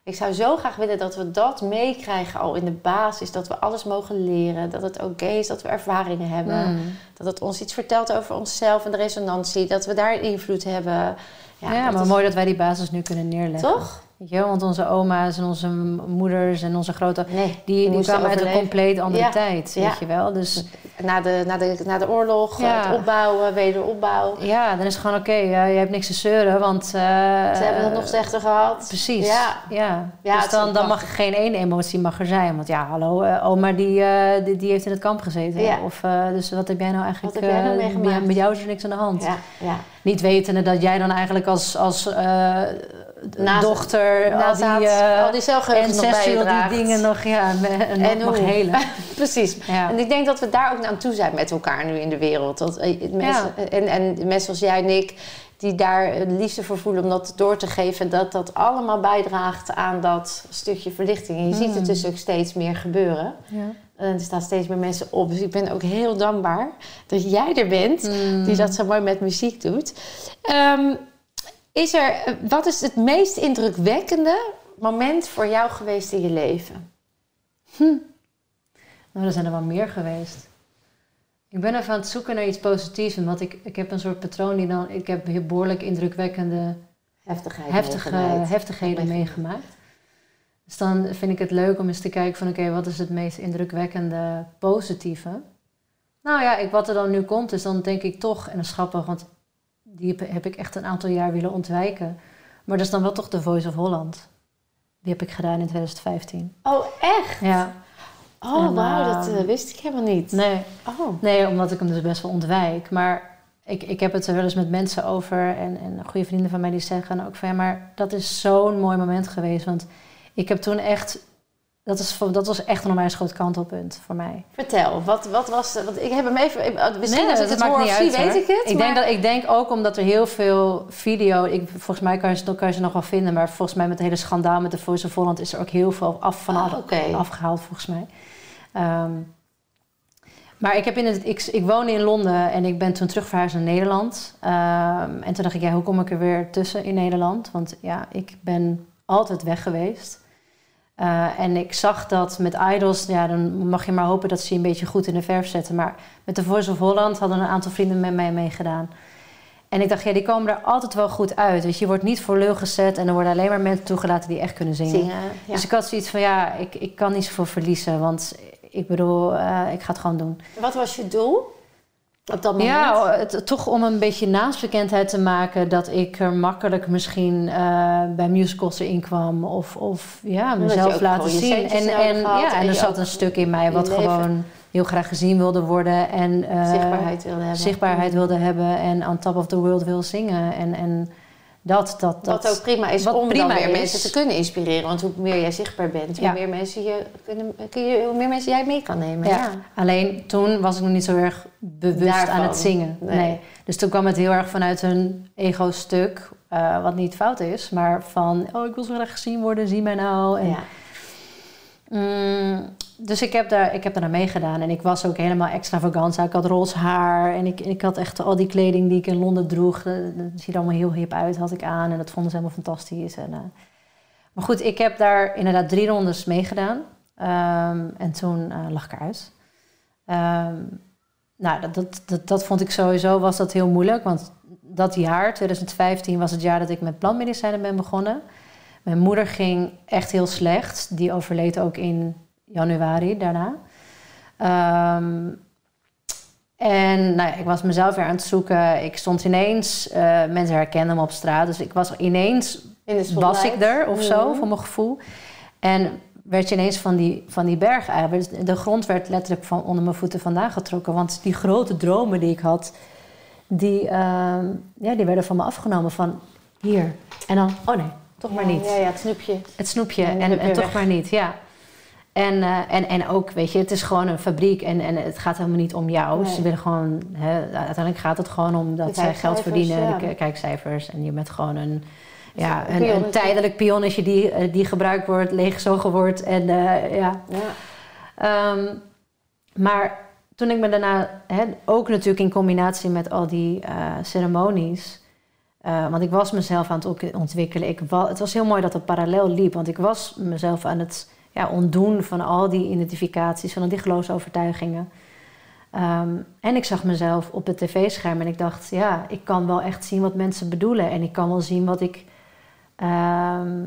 Ik zou zo graag willen dat we dat meekrijgen al in de basis. Dat we alles mogen leren. Dat het oké is dat we ervaringen hebben. Hmm. Dat het ons iets vertelt over onszelf en de resonantie. Dat we daar invloed hebben. Ja, dat maar is- mooi dat wij die basis nu kunnen neerleggen. Toch? Weet je, want onze oma's en onze moeders en onze grote... Nee, die, die kwamen uit een compleet andere Ja, tijd, ja. weet je wel. Dus Na de, na de, na de oorlog, Ja. het opbouwen, wederopbouw. ja, dan is het gewoon oké. ja, je hebt niks te zeuren, want... eh, Ze hebben het nog slechter gehad. Precies, Ja. ja. Ja, dus dan, dan mag geen één emotie mag er zijn. Want ja, hallo, eh, oma die, eh, die, die heeft in het kamp gezeten. Of, eh, dus wat heb jij nou eigenlijk... Wat heb jij nou eh, meegemaakt? met- jou is er niks aan de hand. Ja, ja. Niet wetende dat jij dan eigenlijk als, als eh, Naast- dochter al die, eh, al die nog bij je ancestral draagt. die dingen nog, ja, En nog mag hoe? helen. <laughs> Precies. Ja. En ik denk dat we daar ook aan toe zijn met elkaar nu in de wereld. Dat, eh, mensen, en, en mensen zoals jij en ik, die daar de liefde voor voelen om dat door te geven, dat dat allemaal bijdraagt aan dat stukje verlichting. En je ziet het dus ook steeds meer gebeuren. Ja. En er staan steeds meer mensen op. Dus ik ben ook heel dankbaar dat jij er bent, die dat zo mooi met muziek doet. Ehm, is er, eh, wat is het meest indrukwekkende moment voor jou geweest in je leven? Nou, er zijn er wel meer geweest. Ik ben even aan het zoeken naar iets positiefs. Want ik, ik heb een soort patroon die dan... Ik heb heel behoorlijk indrukwekkende Heftigheid. heftige, meegemaakt. heftigheden meegemaakt. Dus dan vind ik het leuk om eens te kijken van... Oké, wat is het meest indrukwekkende positieve? Nou ja, ik, wat er dan nu komt is dan denk ik toch... En dat is grappig, want die heb, ik echt een aantal jaar willen ontwijken. Maar dat is dan wel toch de Voice of Holland. Die heb ik gedaan in 2015. Oh, echt? Ja, Oh, wauw, dat ehm, eh, wist ik helemaal niet. nee. Oh. Nee, omdat ik hem dus best wel ontwijk. Maar ik, ik heb het er wel eens met mensen over. En, en goede vrienden van mij die zeggen ook van... Ja, maar dat is zo'n mooi moment geweest. Want ik heb toen echt... Dat, is, dat was echt een onwijs groot kantelpunt voor mij. Vertel, wat, wat was Want ik heb hem even... Misschien als ik het maakt hoor niet uit, weet hoor. ik het. Ik, maar- denk dat, ik denk ook omdat er heel veel video... Ik, volgens mij kan je, ze, kan je ze nog wel vinden. Maar volgens mij met het hele schandaal met de Voice of Holland... is er ook heel veel af, van Ah, afgehaald volgens mij. Ehm, maar ik, heb in het, ik, ik woonde in Londen en ik ben toen terug verhuisd naar Nederland. Ehm, en toen dacht ik, ja, hoe kom ik er weer tussen in Nederland? Want ja, ik ben altijd weg geweest. Eh, en ik zag dat met Idols, ja, dan mag je maar hopen dat ze je een beetje goed in de verf zetten. Maar met de Voice of Holland hadden een aantal vrienden met mij meegedaan. En ik dacht, ja, die komen er altijd wel goed uit. Weet je, wordt niet voor lul gezet en er worden alleen maar mensen toegelaten die echt kunnen zingen. Zingen, ja. Dus ik had zoiets van, ja, ik, ik kan niet zoveel verliezen. Want ik bedoel, eh, ik ga het gewoon doen. Wat was je doel op dat moment? Ja, het, toch om een beetje naamsbekendheid te maken... dat ik er makkelijk misschien eh, bij musicals erin kwam. Of, of ja, mezelf laten zien. En, en, ja, en en er zat een stuk in mij wat leven- gewoon heel graag gezien wilde worden. En, eh, zichtbaarheid wilde hebben. zichtbaarheid wilde hebben en on top of the world wil zingen. En, en dat, dat, dat... Wat ook prima is om prima dan weer is. mensen te kunnen inspireren. Want hoe meer jij zichtbaar bent, hoe, meer, mensen je kunnen, kun je, hoe meer mensen jij mee kan nemen. Ja. Ja. Alleen toen was ik nog niet zo erg bewust Daarvan. aan het zingen. Nee. Nee. Dus toen kwam het heel erg vanuit een ego-stuk, eh, wat niet fout is, maar van, oh, ik wil zo graag gezien worden, zie mij nou. En, Ja. Mm, dus ik heb, daar, ik heb daar meegedaan en ik was ook helemaal extravaganza. Ik had roze haar en ik, ik had echt al die kleding die ik in Londen droeg. eh, Dat ziet er allemaal heel hip uit, had ik aan en dat vonden ze helemaal fantastisch. En, eh, maar goed, ik heb daar inderdaad drie rondes meegedaan Ehm, en toen eh, lag ik eruit. Ehm, nou, dat, dat, dat, dat vond ik sowieso was dat heel moeilijk. Want dat jaar, 2015, was het jaar dat ik met plantmedicijnen ben begonnen. Mijn moeder ging echt heel slecht. Die overleed ook in januari daarna. Ehm, en nou ja, ik was mezelf weer aan het zoeken. Ik stond ineens, eh, mensen herkenden me op straat. Dus ik was ineens, In was ik er of zo, Mhm. voor mijn gevoel. En werd je ineens van die, van die berg eigenlijk. De grond werd letterlijk van onder mijn voeten vandaan getrokken. Want die grote dromen die ik had, die, ehm, ja, die werden van me afgenomen. Van hier. En dan, oh nee, toch maar niet. Ja, ja, het snoepje. Het snoepje En toch weg. maar niet, ja. En, eh, en, en ook, weet je, het is gewoon een fabriek en, en het gaat helemaal niet om jou. Nee. Ze willen gewoon, hè, uiteindelijk gaat het gewoon om dat zij geld verdienen, ja. de k- kijkcijfers. En je bent gewoon een, ja, Een een, een pionnetje. tijdelijk pionnetje die, eh, die gebruikt wordt, leeggezogen wordt. En eh, ja, Ja. Ehm, maar toen ik me daarna, hè, ook natuurlijk in combinatie met al die ceremonies, want ik was mezelf aan het ontwikkelen. Ik wa- het was heel mooi dat het parallel liep, want ik was mezelf aan het ja, ontdoen van al die identificaties, van al die geloofsovertuigingen. Ehm, en ik zag mezelf op het tv-scherm en ik dacht, ja, ik kan wel echt zien wat mensen bedoelen. En ik kan wel zien wat ik, ehm,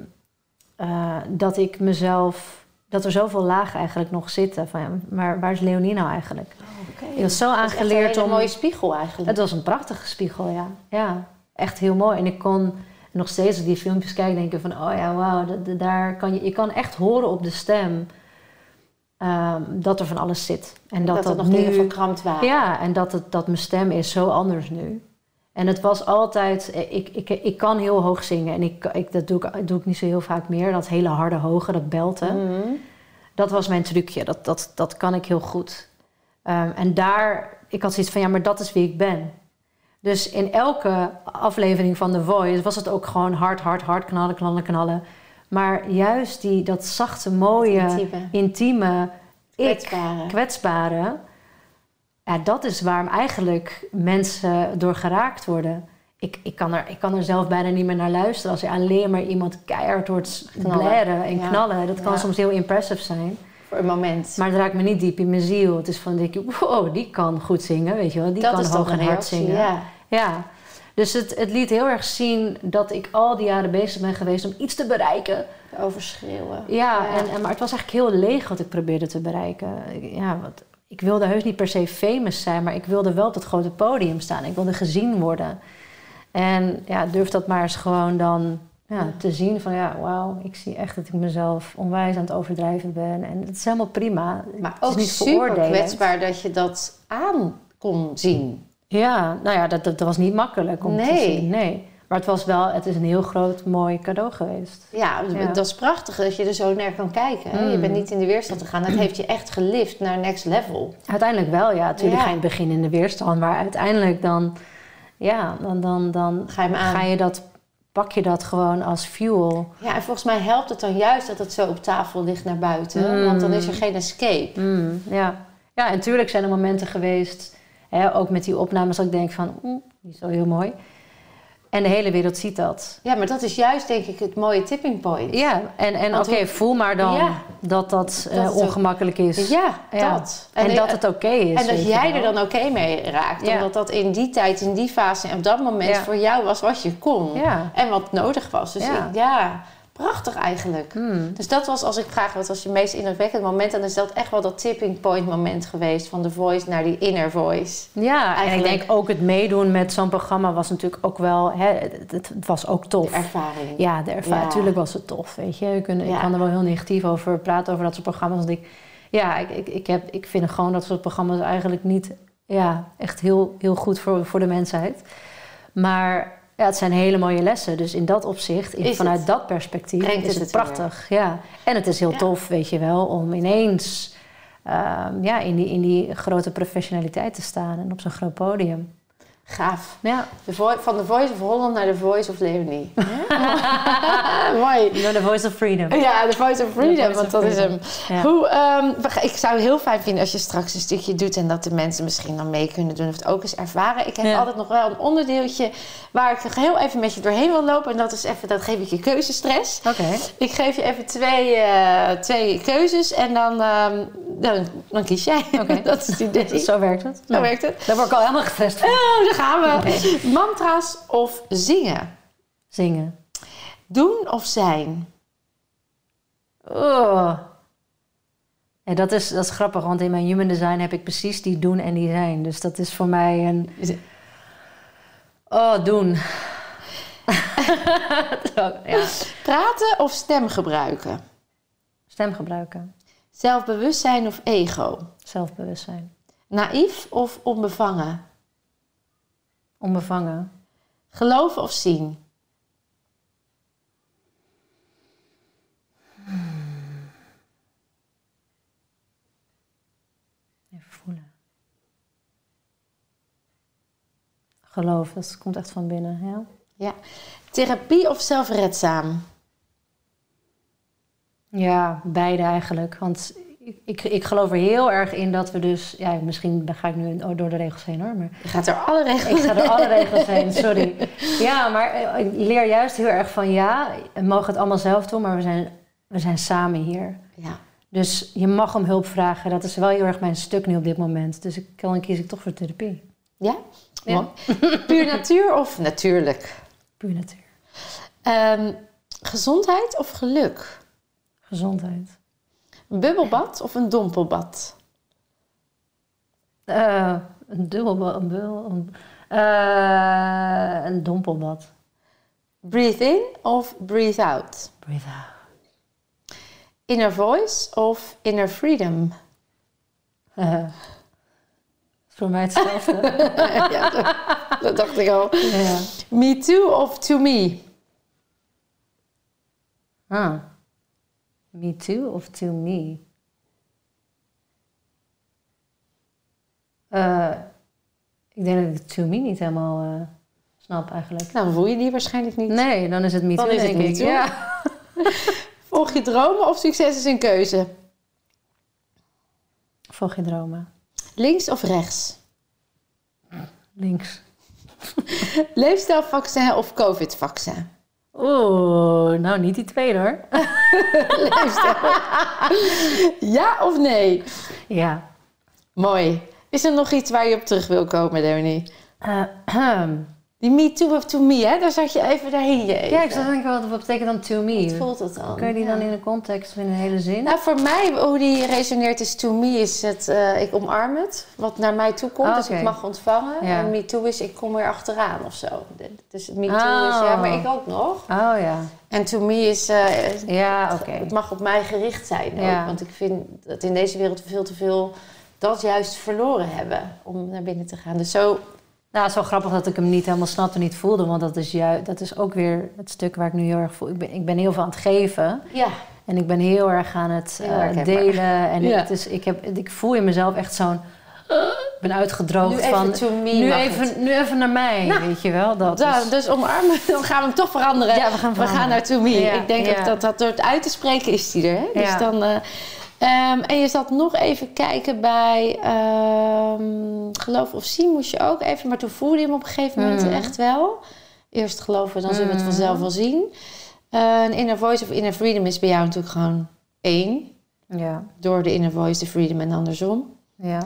eh, dat ik mezelf, dat er zoveel lagen eigenlijk nog zitten. Van, ja, maar waar is Leonie nou eigenlijk? Oh, Ik was zo aangeleerd een om. hele mooie spiegel eigenlijk. Het was een prachtige spiegel, ja. Ja, echt heel mooi. En ik kon nog steeds als ik die filmpjes kijk denken van... oh ja, wauw, daar kan je, je kan echt horen op de stem... ehm, dat er van alles zit. En dat dat, dat, nog nu... dingen verkrampt waren. Ja, en dat, het, dat mijn stem is zo anders nu. En het was altijd... Ik, ik, ik kan heel hoog zingen. En ik, ik, dat doe ik, doe ik niet zo heel vaak meer. Dat hele harde hoge, dat belten. Mhm. Dat was mijn trucje. Dat, dat, dat kan ik heel goed. Ehm, en daar, ik had zoiets van, ja, maar dat is wie ik ben. Dus in elke aflevering van The Voice was het ook gewoon hard, hard, hard, knallen, knallen, knallen. Maar juist die, dat zachte, mooie, Intieme. intieme, ik, Kwetsbare. kwetsbare... Ja, dat is waarom eigenlijk mensen door geraakt worden. Ik, ik, kan er, ik kan er zelf bijna niet meer naar luisteren... als je alleen maar iemand keihard hoort blaren en Ja. knallen. Dat kan Ja. soms heel impressive zijn. Voor een moment. Maar het raakt me niet diep in mijn ziel. Het is van, denk ik, wow, die kan goed zingen, weet je wel. Die dat kan hoog en hard zingen. ja. Ja. Dus het, het liet heel erg zien dat ik al die jaren bezig ben geweest om iets te bereiken. Overschreeuwen. Ja, En, en, maar het was eigenlijk heel leeg wat ik probeerde te bereiken. Ik- Ja, wat, ik wilde heus niet per se famous zijn, maar ik wilde wel op het grote podium staan. Ik wilde gezien worden. En ja, durf dat maar eens gewoon dan ja, te zien van ja, wauw, ik zie echt dat ik mezelf onwijs aan het overdrijven ben. En het is helemaal prima. Maar Het is ook niet super kwetsbaar dat je dat aan kon zien. Ja, nou ja, dat, dat, was niet makkelijk om te zien. Nee. Maar het was wel, het is een heel groot, mooi cadeau geweest. Ja, Ja. dat is prachtig dat je er zo naar kan kijken. hè. Je Mm. bent niet in de weerstand gegaan. Dat heeft je echt gelift naar next level. Uiteindelijk wel, ja. Natuurlijk Ja. ga je in het begin in de weerstand, maar uiteindelijk dan, ja, dan, dan, dan Ga je me aan. ga je dat, pak je dat gewoon als fuel. Ja, en volgens mij helpt het dan juist dat het zo op tafel ligt naar buiten. Mm. Want dan is er geen escape. Mm, ja. ja, en natuurlijk zijn er momenten geweest, hè, ook met die opnames, dat ik denk van, die is wel heel mooi. En de hele wereld ziet dat. Ja, maar dat is juist denk ik het mooie tipping point. Ja, en, en oké, voel maar dan Ja. dat dat, eh, ook- ongemakkelijk is. Ja, Ja. dat. En, dat het oké is. En dat jij er dan oké mee raakt. Ja. Omdat dat in die tijd, in die fase en op dat moment voor jou was wat je kon. En wat nodig was. Dus ik- ja, prachtig eigenlijk. Hmm. Dus dat was, als ik vraag wat was je meest indrukwekkend moment, dan is dat echt wel dat tipping point moment geweest van de voice naar die inner voice. Ja, en ik denk ook het meedoen met zo'n programma was natuurlijk ook wel... Hè, het, was ook tof. De ervaring. Ja, de ervaring. Ja. Natuurlijk was het tof, weet je. Je kunt, Ik kan er wel heel negatief over praten, over dat soort programma's. Want ik, ja, ik, ik, ik, heb, ik vind gewoon dat soort programma's eigenlijk niet... Ja, echt heel, heel goed voor, voor de mensheid. Maar ja, het zijn hele mooie lessen. Dus in dat opzicht, in- vanuit het. dat perspectief, Brengt is het prachtig. Ja. En het is heel Ja. tof, weet je wel, om ineens... ehm, ja, in die, in die grote professionaliteit te staan en op zo'n groot podium. Gaaf. Ja, De van de Voice of Holland naar de Voice of Leonie. <laughs> Mooi. door the voice of freedom. Ja, de Voice of Freedom, Voice want of dat is hem. Ja. Hoe, ehm, ik zou het heel fijn vinden als je straks een stukje doet en dat de mensen misschien dan mee kunnen doen of het ook eens ervaren. Ik heb Ja. altijd nog wel een onderdeeltje waar ik heel even met je doorheen wil lopen en dat is even, dat geef ik je keuzestress. Oké. Ik geef je even twee, eh, twee keuzes en dan, ehm, dan, dan kies jij. Oké. <laughs> dat is het idee. Zo Zo werkt het. werkt het. Daar word ik al helemaal gestrest van. Oh, gaan we. Mantra's of zingen? Zingen. Doen of zijn? Oh. Ja, dat, is, dat is grappig, want in mijn human design heb ik precies die doen en die zijn. Dus dat is voor mij een... Oh, doen. <laughs> Ja. Praten of stem gebruiken? Stem gebruiken. Zelfbewustzijn of ego? Zelfbewustzijn. Naïef of onbevangen? Onbevangen. Geloven of zien? Even voelen. Geloof, dat komt echt van binnen. Ja? Ja. Therapie of zelfredzaam? Ja, beide eigenlijk. Want ik, ik, geloof er heel erg in dat we dus... Ja, misschien ga ik nu door de regels heen hoor. Maar Je gaat er alle regels ik ga door alle regels heen, sorry. <laughs> Ja, maar eh, ik leer juist heel erg van... Ja, we mogen het allemaal zelf doen, maar we zijn, we zijn samen hier. Ja. Dus je mag om hulp vragen. Dat is wel heel erg mijn stuk nu op dit moment. Dus ik, dan kies ik toch voor therapie. Ja? Puur natuur of natuurlijk? Puur natuur. Ehm, gezondheid of geluk? Gezondheid. Een bubbelbad of een dompelbad? Eh, een dubbelbad. Een, bubbel, eh, een dompelbad. Breathe in of breathe out? Breathe out. Inner voice of inner freedom? Eh, voor mij hetzelfde. <laughs> ja, dat, dat dacht ik al. ja. Me too of to me? Ah. Me too of to me? Eh, ik denk dat ik to me niet helemaal eh, snap eigenlijk. Nou, dan voel je die waarschijnlijk niet. Nee, dan is het me Dan too, is het me too. Ja. <laughs> Volg je dromen of succes is een keuze? Volg je dromen. Links of rechts? Links. <laughs> Leefstijlvaccin of covid-vaccin? Oeh, nou niet die tweede hoor. <laughs> Ja of nee? Ja. Mooi. Is er nog iets waar je op terug wil komen, Leonie? Eh, ahem. <clears throat> Die me too of to me, hè? Daar zat je even daarheen. Je even. ja, ik zat denken, wat, betekent dan to me? Wat voelt dat dan? Kun je die Ja. dan in een context of in een hele zin? Nou, voor mij, hoe die resoneert is to me, is het, eh, ik omarm het. Wat naar mij toe komt, Ah, dus ik mag ontvangen. Ja. En me too is, ik kom er achteraan of zo. Dus me too Oh. is, ja, maar ik ook nog. Oh ja. En to me is, eh, Ja, oké. het mag op mij gericht zijn ook. Want ik vind dat in deze wereld we veel te veel dat juist verloren hebben om naar binnen te gaan. Dus zo, Nou, het is wel grappig dat ik hem niet helemaal snapte, niet voelde. Want dat is, juist, dat is ook weer het stuk waar ik nu heel erg voel. Ik ben, ik ben heel veel aan het geven. ja. En ik ben heel erg aan het eh, delen. En Ja. het is, ik, heb, ik voel in mezelf echt zo'n... Ik ben uitgedroogd Nu even van... to me nu, even, nu even naar mij, Nou, weet je wel. Dat Da- is- dus omarmen, dan gaan we hem toch veranderen. Ja, we gaan We gaan veranderen. naar to me. Ja, ik denk ja. dat dat door het uit te spreken is die er. Hè? Dus Ja. dan, eh, ehm, en je zat nog even kijken bij ehm, geloof of zien moest je ook even. Maar toen voelde je hem op een gegeven moment Mhm. echt wel. Eerst geloven, dan zullen we het Mhm. vanzelf wel zien. Een inner voice of inner freedom is bij jou natuurlijk gewoon één. ja, Door de inner voice, de freedom en andersom. ja.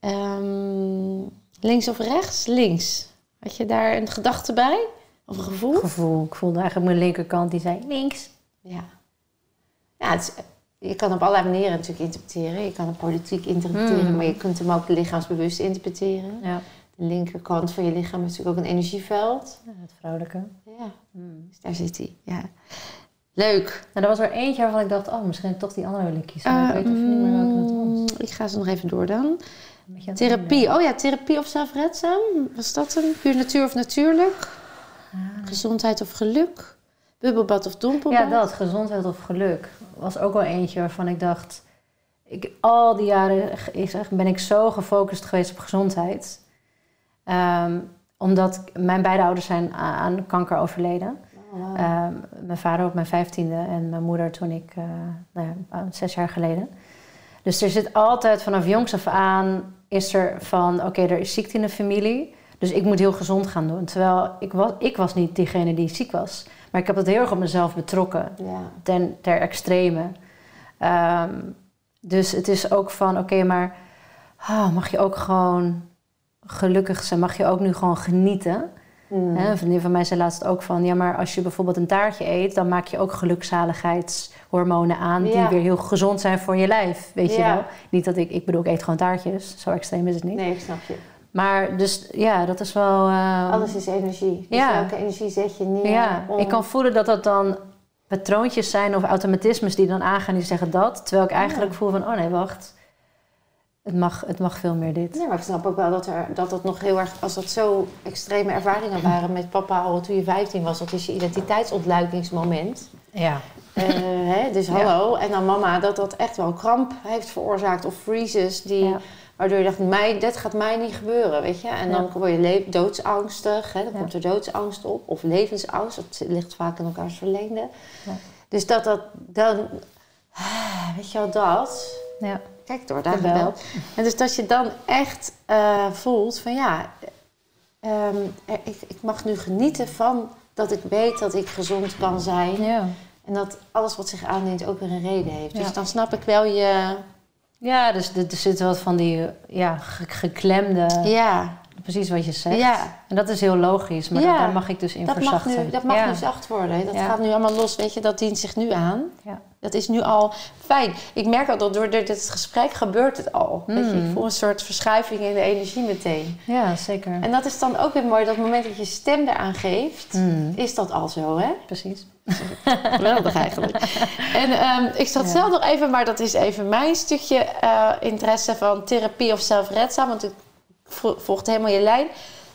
Ehm, links of rechts? Links. Had je daar een gedachte bij? Of een gevoel? Gevoel. Ik voelde eigenlijk mijn linkerkant die zei links. Ja. ja het is- je kan op allerlei manieren natuurlijk interpreteren. Je kan het politiek interpreteren, Mm. maar je kunt hem ook lichaamsbewust interpreteren. Ja, De linkerkant van je lichaam is natuurlijk ook een energieveld. ja, het vrouwelijke. Ja, Hmm. dus daar zit hij. Ja. Leuk. Nou, er was er eentje waarvan ik dacht, oh, misschien toch die andere wil ik kiezen. Maar ik weet even niet meer welke het was. Ehm, ik ga ze nog even door dan. Therapie. Oh ja, therapie of zelfredzaam. Was dat een? Puur natuur of natuurlijk? Gezondheid of geluk? Bubbelbad of dompelbad? Ja, dat, gezondheid of geluk. Was ook wel eentje waarvan ik dacht... Ik, al die jaren is, echt- ben ik zo gefocust geweest op gezondheid. Ehm, omdat mijn beide ouders zijn aan kanker overleden. Oh. Ehm, mijn vader op mijn vijftiende en mijn moeder toen ik... eh, nou ja, ah, zes jaar geleden. Dus er zit altijd vanaf jongs af aan... is er van, oké, er is ziekte in de familie... Dus ik moet heel gezond gaan doen. Terwijl ik was, ik was niet diegene die ziek was. Maar ik heb het heel erg op mezelf betrokken ja. ten, ter extreme. Ehm, dus het is ook van, oké, maar ah, mag je ook gewoon gelukkig zijn? Mag je ook nu gewoon genieten? Hè, een vriendin van mij zei laatst ook van... ja, maar als je bijvoorbeeld een taartje eet... dan maak je ook gelukzaligheidshormonen aan... die Ja. weer heel gezond zijn voor je lijf, weet je wel? Niet dat ik... Ik bedoel, ik eet gewoon taartjes. Zo extreem is het niet. Nee, ik snap je. Maar dus, ja, dat is wel... ehm, Alles is energie. Dus ja. welke energie zet je neer? ja, om- ik kan voelen dat dat dan patroontjes zijn of automatismes die dan aangaan die zeggen dat. Terwijl ik eigenlijk voel van, oh nee, wacht. Het mag, het mag veel meer dit. Nee, maar ik snap ook wel dat, er, dat het nog heel erg... Als dat zo extreme ervaringen waren met papa al toen je 15 was... dat is je identiteitsontluikingsmoment. Ja. Eh, hè, dus hallo. En dan mama, dat dat echt wel kramp heeft veroorzaakt. Of freezes die... Ja. Waardoor je dacht, mij, dit gaat mij niet gebeuren, weet je. En dan word je doodsangstig. Hè? Dan komt er doodsangst op. Of levensangst. Dat ligt vaak in elkaars verlengde. Dus dat dat dan... Weet je wel, dat... Ja. Kijk door, daar gebeld. En dus dat je dan echt eh, voelt van ja, ehm, ik, ik mag nu genieten van dat ik weet dat ik gezond kan zijn. Ja. En dat alles wat zich aandient ook weer een reden heeft. Dus dan snap ik wel je, Ja, dus er er zit wat van die ja, ge- geklemde ja, precies wat je zegt. Ja. En dat is heel logisch, maar Ja. dat- daar mag ik dus in Dat mag, verzachten. nu, dat mag ja. nu zacht worden. Dat gaat nu allemaal los. Weet je, dat dient zich nu aan. Ja. Dat is nu al fijn. Ik merk al dat door dit gesprek gebeurt het al. Weet je, Mm. ik voel een soort verschuiving in de energie meteen. ja, zeker. En dat is dan ook weer mooi. Dat moment dat je stem eraan geeft, Mm, is dat al zo, hè? precies. <laughs> Geweldig eigenlijk. En ehm, ik zat Ja. zelf nog even, maar dat is even mijn stukje eh, interesse van therapie of zelfredzaam. Want ik vo- volgde helemaal je lijn.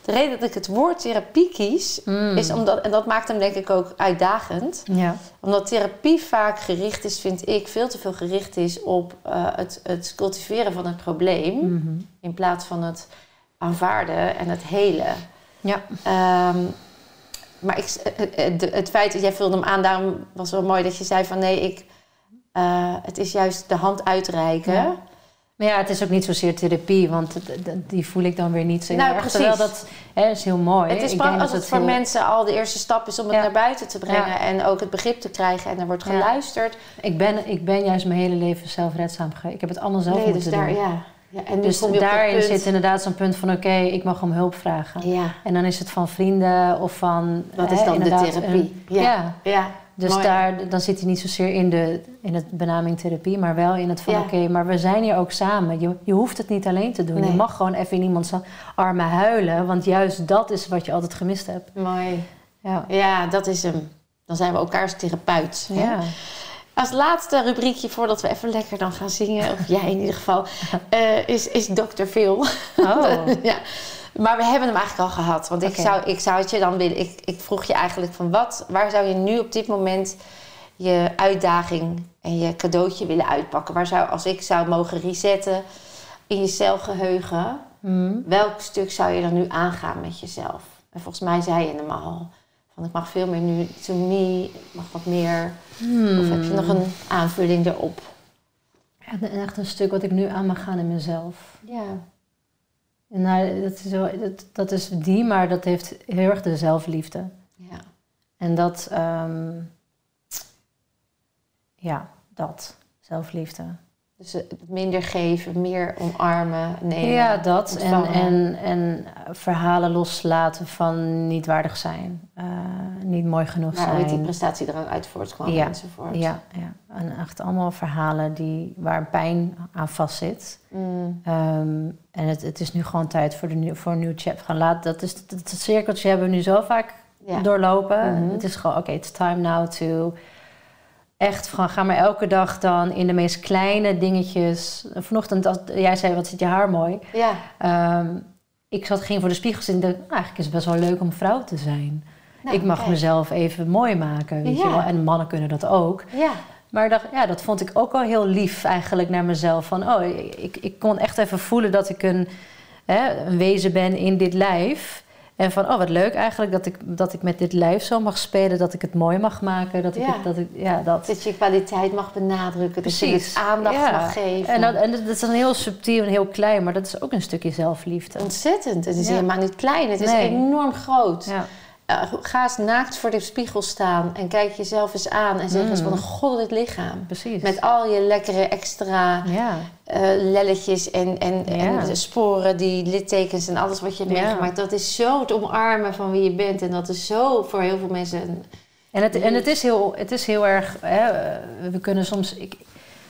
De reden dat ik het woord therapie kies, Mm. is omdat, en dat maakt hem denk ik ook uitdagend. Ja. Omdat therapie vaak gericht is, vind ik, veel te veel gericht is op eh, het, het cultiveren van het probleem. Mhm. In plaats van het aanvaarden en het helen. Ja. Ehm, maar ik, het, het, het feit dat jij vulde hem aan, daarom was wel mooi dat je zei van nee, ik, eh, het is juist de hand uitreiken. Ja. Maar ja, het is ook niet zozeer therapie, want die voel ik dan weer niet zo Nou, erg. precies. Terwijl dat hè, is heel mooi. Het is pas als het voor heel- mensen al de eerste stap is om het Ja. naar buiten te brengen Ja. en ook het begrip te krijgen en er wordt Ja. geluisterd. Ik ben, ik ben juist mijn hele leven zelfredzaam geweest. Ik heb het allemaal zelf nee, dus moeten daar, doen. ja. ja. En Dus daarin zit inderdaad zo'n punt van... oké, ik mag om hulp vragen. En dan is het van vrienden of van... hè, is dan de therapie. een- ja. Dus Mooi. daar, dan zit hij niet zozeer in de, in het benaming therapie, maar wel in het van Ja. oké, maar we zijn hier ook samen. Je, je hoeft het niet alleen te doen. Nee. Je mag gewoon even in iemands armen huilen, want juist dat is wat je altijd gemist hebt. Mooi. Ja. Ja, dat is hem. Dan zijn we elkaars therapeut. hè? Ja. Als laatste rubriekje voordat we even lekker dan gaan zingen, of jij in ieder geval, <laughs> eh, is, is Dr. Phil. Oh. <laughs> ja. Maar we hebben hem eigenlijk al gehad. Want ik, zou, ik zou het je dan willen. Ik, ik vroeg je eigenlijk van wat, waar zou je nu op dit moment je uitdaging en je cadeautje willen uitpakken? Waar zou, als ik zou mogen resetten in je celgeheugen, Hm. welk stuk zou je dan nu aangaan met jezelf? En volgens mij zei je hem al. Van ik mag veel meer nu to me, mag wat meer. Of heb je nog een aanvulling erop? Ja, echt een stuk wat ik nu aan mag gaan in mezelf. Ja. En nou, dat, is wel, dat, dat is die, maar dat heeft heel erg de zelfliefde. ja. En dat, ehm, ja, dat, zelfliefde. Dus het minder geven, meer omarmen, nemen. Ja, dat. En, ontvangen. en, en verhalen loslaten van niet waardig zijn. eh, niet mooi genoeg Waar ooit die zijn. prestatiedrang uit voortkwam Ja, enzovoort. Ja, ja, en echt allemaal verhalen die, waar een pijn aan vastzit. Mm, Ehm, en het, het is nu gewoon tijd voor, de, voor een nieuw chapter. Gaan laten. Dat, is, dat, dat cirkeltje hebben we nu zo vaak ja. doorlopen. Mhm. Het is gewoon, oké, it's time now to... Echt, gewoon, ga maar elke dag dan in de meest kleine dingetjes. Vanochtend, als, jij zei, wat zit je haar mooi. ja. Ehm, ik zat, ging voor de spiegel zitten en dacht, nou, eigenlijk is het best wel leuk om vrouw te zijn. Nou, ik mag kijk. mezelf even mooi maken, weet Ja. je wel. En mannen kunnen dat ook. Ja. Maar dacht, ja, dat vond ik ook wel heel lief eigenlijk naar mezelf. Van, oh, ik, ik kon echt even voelen dat ik een, hè, een wezen ben in dit lijf. En van, oh, wat leuk eigenlijk dat ik, dat ik met dit lijf zo mag spelen. Dat ik het mooi mag maken. Dat ik, Ja. het, dat ik ja, dat... Dat je kwaliteit mag benadrukken. Dat je Precies. het aandacht Ja. mag geven. En dat, en dat is dan heel subtiel en heel klein, maar dat is ook een stukje zelfliefde. Ontzettend. Het is Ja. helemaal niet klein. Het is enorm groot. Eh, ga eens naakt voor de spiegel staan en kijk jezelf eens aan en zeg eens Mm. wat een goddelijk lichaam. Precies. Met al je lekkere extra ja. eh, lelletjes en, en, en Ja. sporen, die littekens en alles wat je hebt Ja. meegemaakt. Dat is zo het omarmen van wie je bent. En dat is zo voor heel veel mensen... een- En het, en het, is, heel, het is heel erg. Hè, we kunnen soms. Ik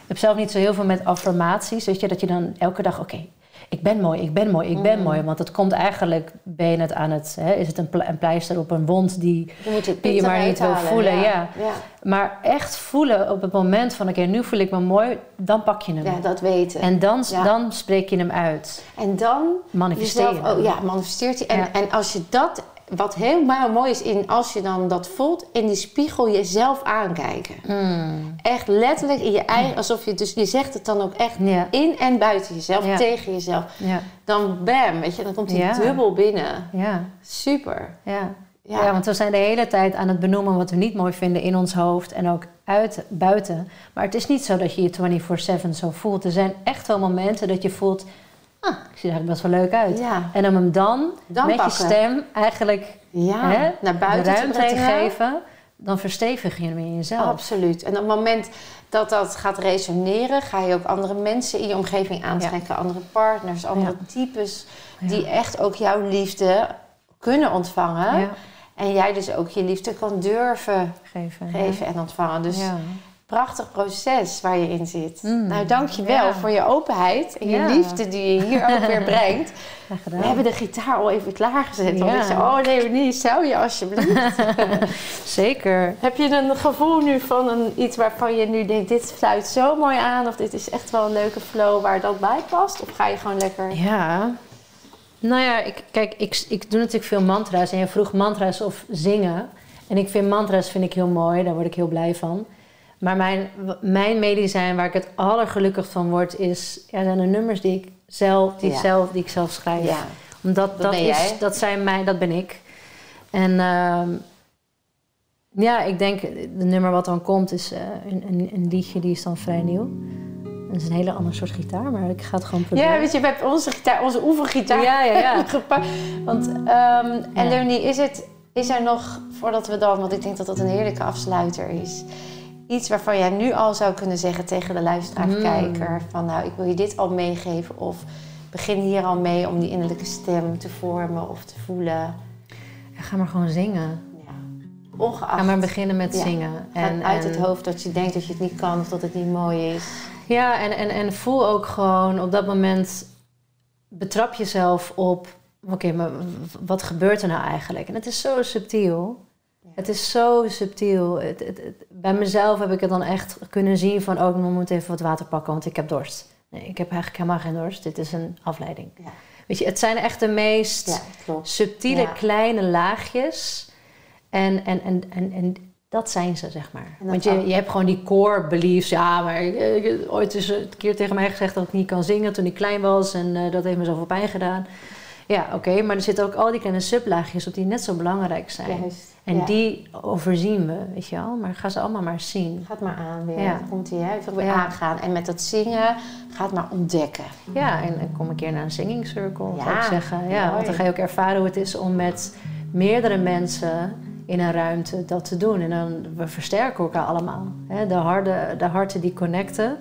heb zelf niet zo heel veel met affirmaties. Weet je, dat je dan elke dag. Oké, ik ben mooi, ik ben mooi, ik ben Mm. mooi. Want het komt eigenlijk. Ben je het aan het. Hè, is het een, ple- een pleister op een wond die. Je moet Die je maar niet wil voelen, ja. ja. Maar echt voelen op het moment van. Oké, nu voel ik me mooi. Dan pak je hem. Ja, dat weten. En, En dan, Ja. dan spreek je hem uit. dan Manifesteren. jezelf... Oh, ja, manifesteert je. En, en als je dat... Wat helemaal mooi is, in, als je dan dat voelt, in die spiegel jezelf aankijken. Mm. Echt letterlijk in je eigen... Alsof je... Dus je zegt het dan ook echt in en buiten jezelf, tegen jezelf. Ja. Dan bam, weet je, dan komt die dubbel binnen. Ja. Super. Ja. Ja. Ja. want we zijn de hele tijd aan het benoemen wat we niet mooi vinden in ons hoofd en ook uit, buiten. Maar het is niet zo dat je je 24-7 zo voelt. Er zijn echt wel momenten dat je voelt, ah, ik zie er eigenlijk best wel leuk uit. Ja. En om hem dan, Dan met pakken. je stem eigenlijk Ja, hè, naar buiten ruimte te te, geven. dan verstevig je hem in jezelf. Absoluut. En op het moment dat dat gaat resoneren, ga je ook andere mensen in je omgeving aantrekken, andere partners, andere types, die echt ook jouw liefde kunnen ontvangen. En jij dus ook je liefde kan durven geven, geven en ontvangen. Dus prachtig proces waar je in zit. Mm. Nou, dank je wel voor je openheid en je liefde die je hier ook weer <laughs> brengt. We hebben de gitaar al even klaargezet. Ja. Ik zei, oh Leonie, zou je alsjeblieft? <laughs> Zeker. Heb je een gevoel nu van een, iets waarvan je nu denkt... dit sluit zo mooi aan of dit is echt wel een leuke flow waar dat bij past? Of ga je gewoon lekker... Ja, nou ja, ik, kijk, ik, ik doe natuurlijk veel mantra's. En je vroeg mantra's of zingen. En ik vind mantra's vind ik heel mooi, daar word ik heel blij van. Maar mijn, mijn medicijn waar ik het allergelukkigst van word, is, ja, zijn de nummers die ik zelf, die, zelf, die ik zelf schrijf. Ja. Omdat dat, is, dat zijn mij, dat ben ik. En uh, ja, ik denk, de nummer wat dan komt is uh, een, een, een, liedje die is dan vrij nieuw. Dat is een hele andere soort gitaar, maar ik ga het gewoon proberen. Ja, weet je, we hebben onze gitaar, onze oefengitaar ja, ja, ja. <laughs> gepakt. Want, um, en Leonie, is, het, is er nog, voordat we dan, want ik denk dat dat een heerlijke afsluiter is iets waarvan jij nu al zou kunnen zeggen tegen de luisteraar-kijker: hmm. van nou, ik wil je dit al meegeven, of begin hier al mee om die innerlijke stem te vormen of te voelen? Ja, ga maar gewoon zingen. Ja. Ongeacht. Ga maar beginnen met zingen. En, uit het hoofd dat je denkt dat je het niet kan of dat het niet mooi is. Ja, en, en, en voel ook gewoon op dat moment, betrap jezelf op, oké, maar wat gebeurt er nou eigenlijk? En het is zo subtiel. Het is zo subtiel. Het, het, bij mezelf heb ik het dan echt kunnen zien van... oh, ik moet even wat water pakken, want ik heb dorst. Nee, ik heb eigenlijk helemaal geen dorst. Dit is een afleiding. Ja. Weet je, het zijn echt de meest subtiele kleine laagjes. En, en, en, en, en dat zijn ze, zeg maar. Want je, je hebt gewoon die core beliefs. Ja, maar ik, ooit is een keer tegen mij gezegd dat ik niet kan zingen toen ik klein was. En uh, dat heeft me zoveel pijn gedaan. Ja, oké, maar er zitten ook al die kleine sublaagjes op die net zo belangrijk zijn. Juist. En die overzien we, weet je wel. Maar ga ze allemaal maar zien. Gaat maar aan weer. Ja. komt hij hè? weer aangaan. En met dat zingen, gaat maar ontdekken. Ja, en, en kom een keer naar een singing circle, zou ik zeggen. Ja, want dan ga je ook ervaren hoe het is om met meerdere mensen in een ruimte dat te doen. En dan we versterken elkaar allemaal. Hè? De, harde, de harten die connecten.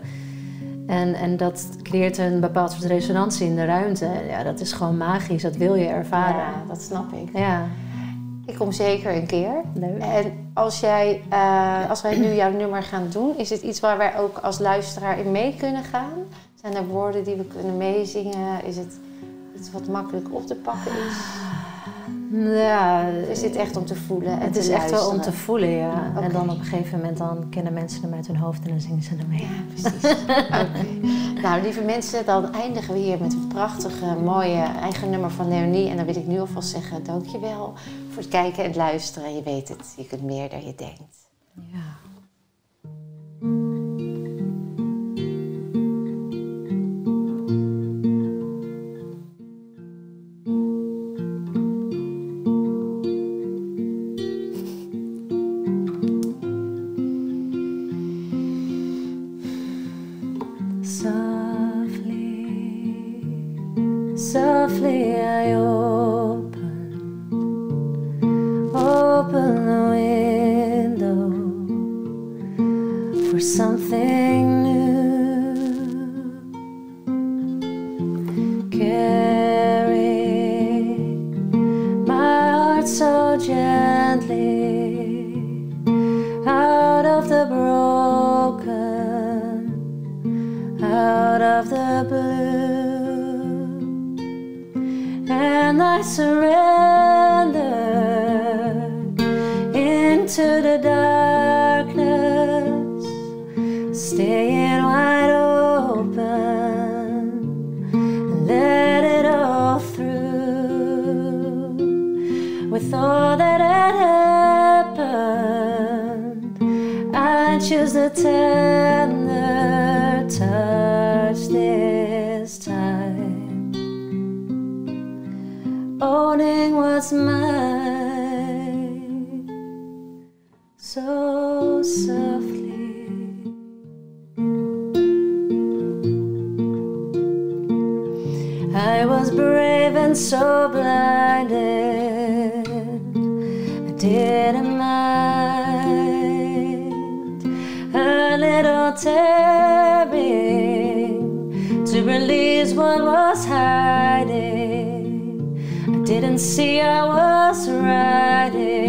En, en dat creëert een bepaald soort resonantie in de ruimte. Ja, dat is gewoon magisch. Dat wil je ervaren. Ja, dat snap ik. Ja. Ik kom zeker een keer. Leuk. En als, jij, uh, als wij nu jouw nummer gaan doen, is het iets waar wij ook als luisteraar in mee kunnen gaan? Zijn er woorden die we kunnen meezingen? Is het iets wat makkelijk op te pakken is? Ja, is dit echt om te voelen? het is echt wel om te voelen, ja. En dan op een gegeven moment dan kennen mensen hem uit hun hoofd en dan zingen ze ermee. Ja, precies. <laughs> Nou, lieve mensen, dan eindigen we hier met een prachtige, mooie eigen nummer van Leonie. En dan wil ik nu alvast zeggen, dankjewel voor het kijken en luisteren. Je weet het, je kunt meer dan je denkt. Ja. I was brave and so blinded, I didn't mind a little tearing to release what was hiding. I didn't see I was riding.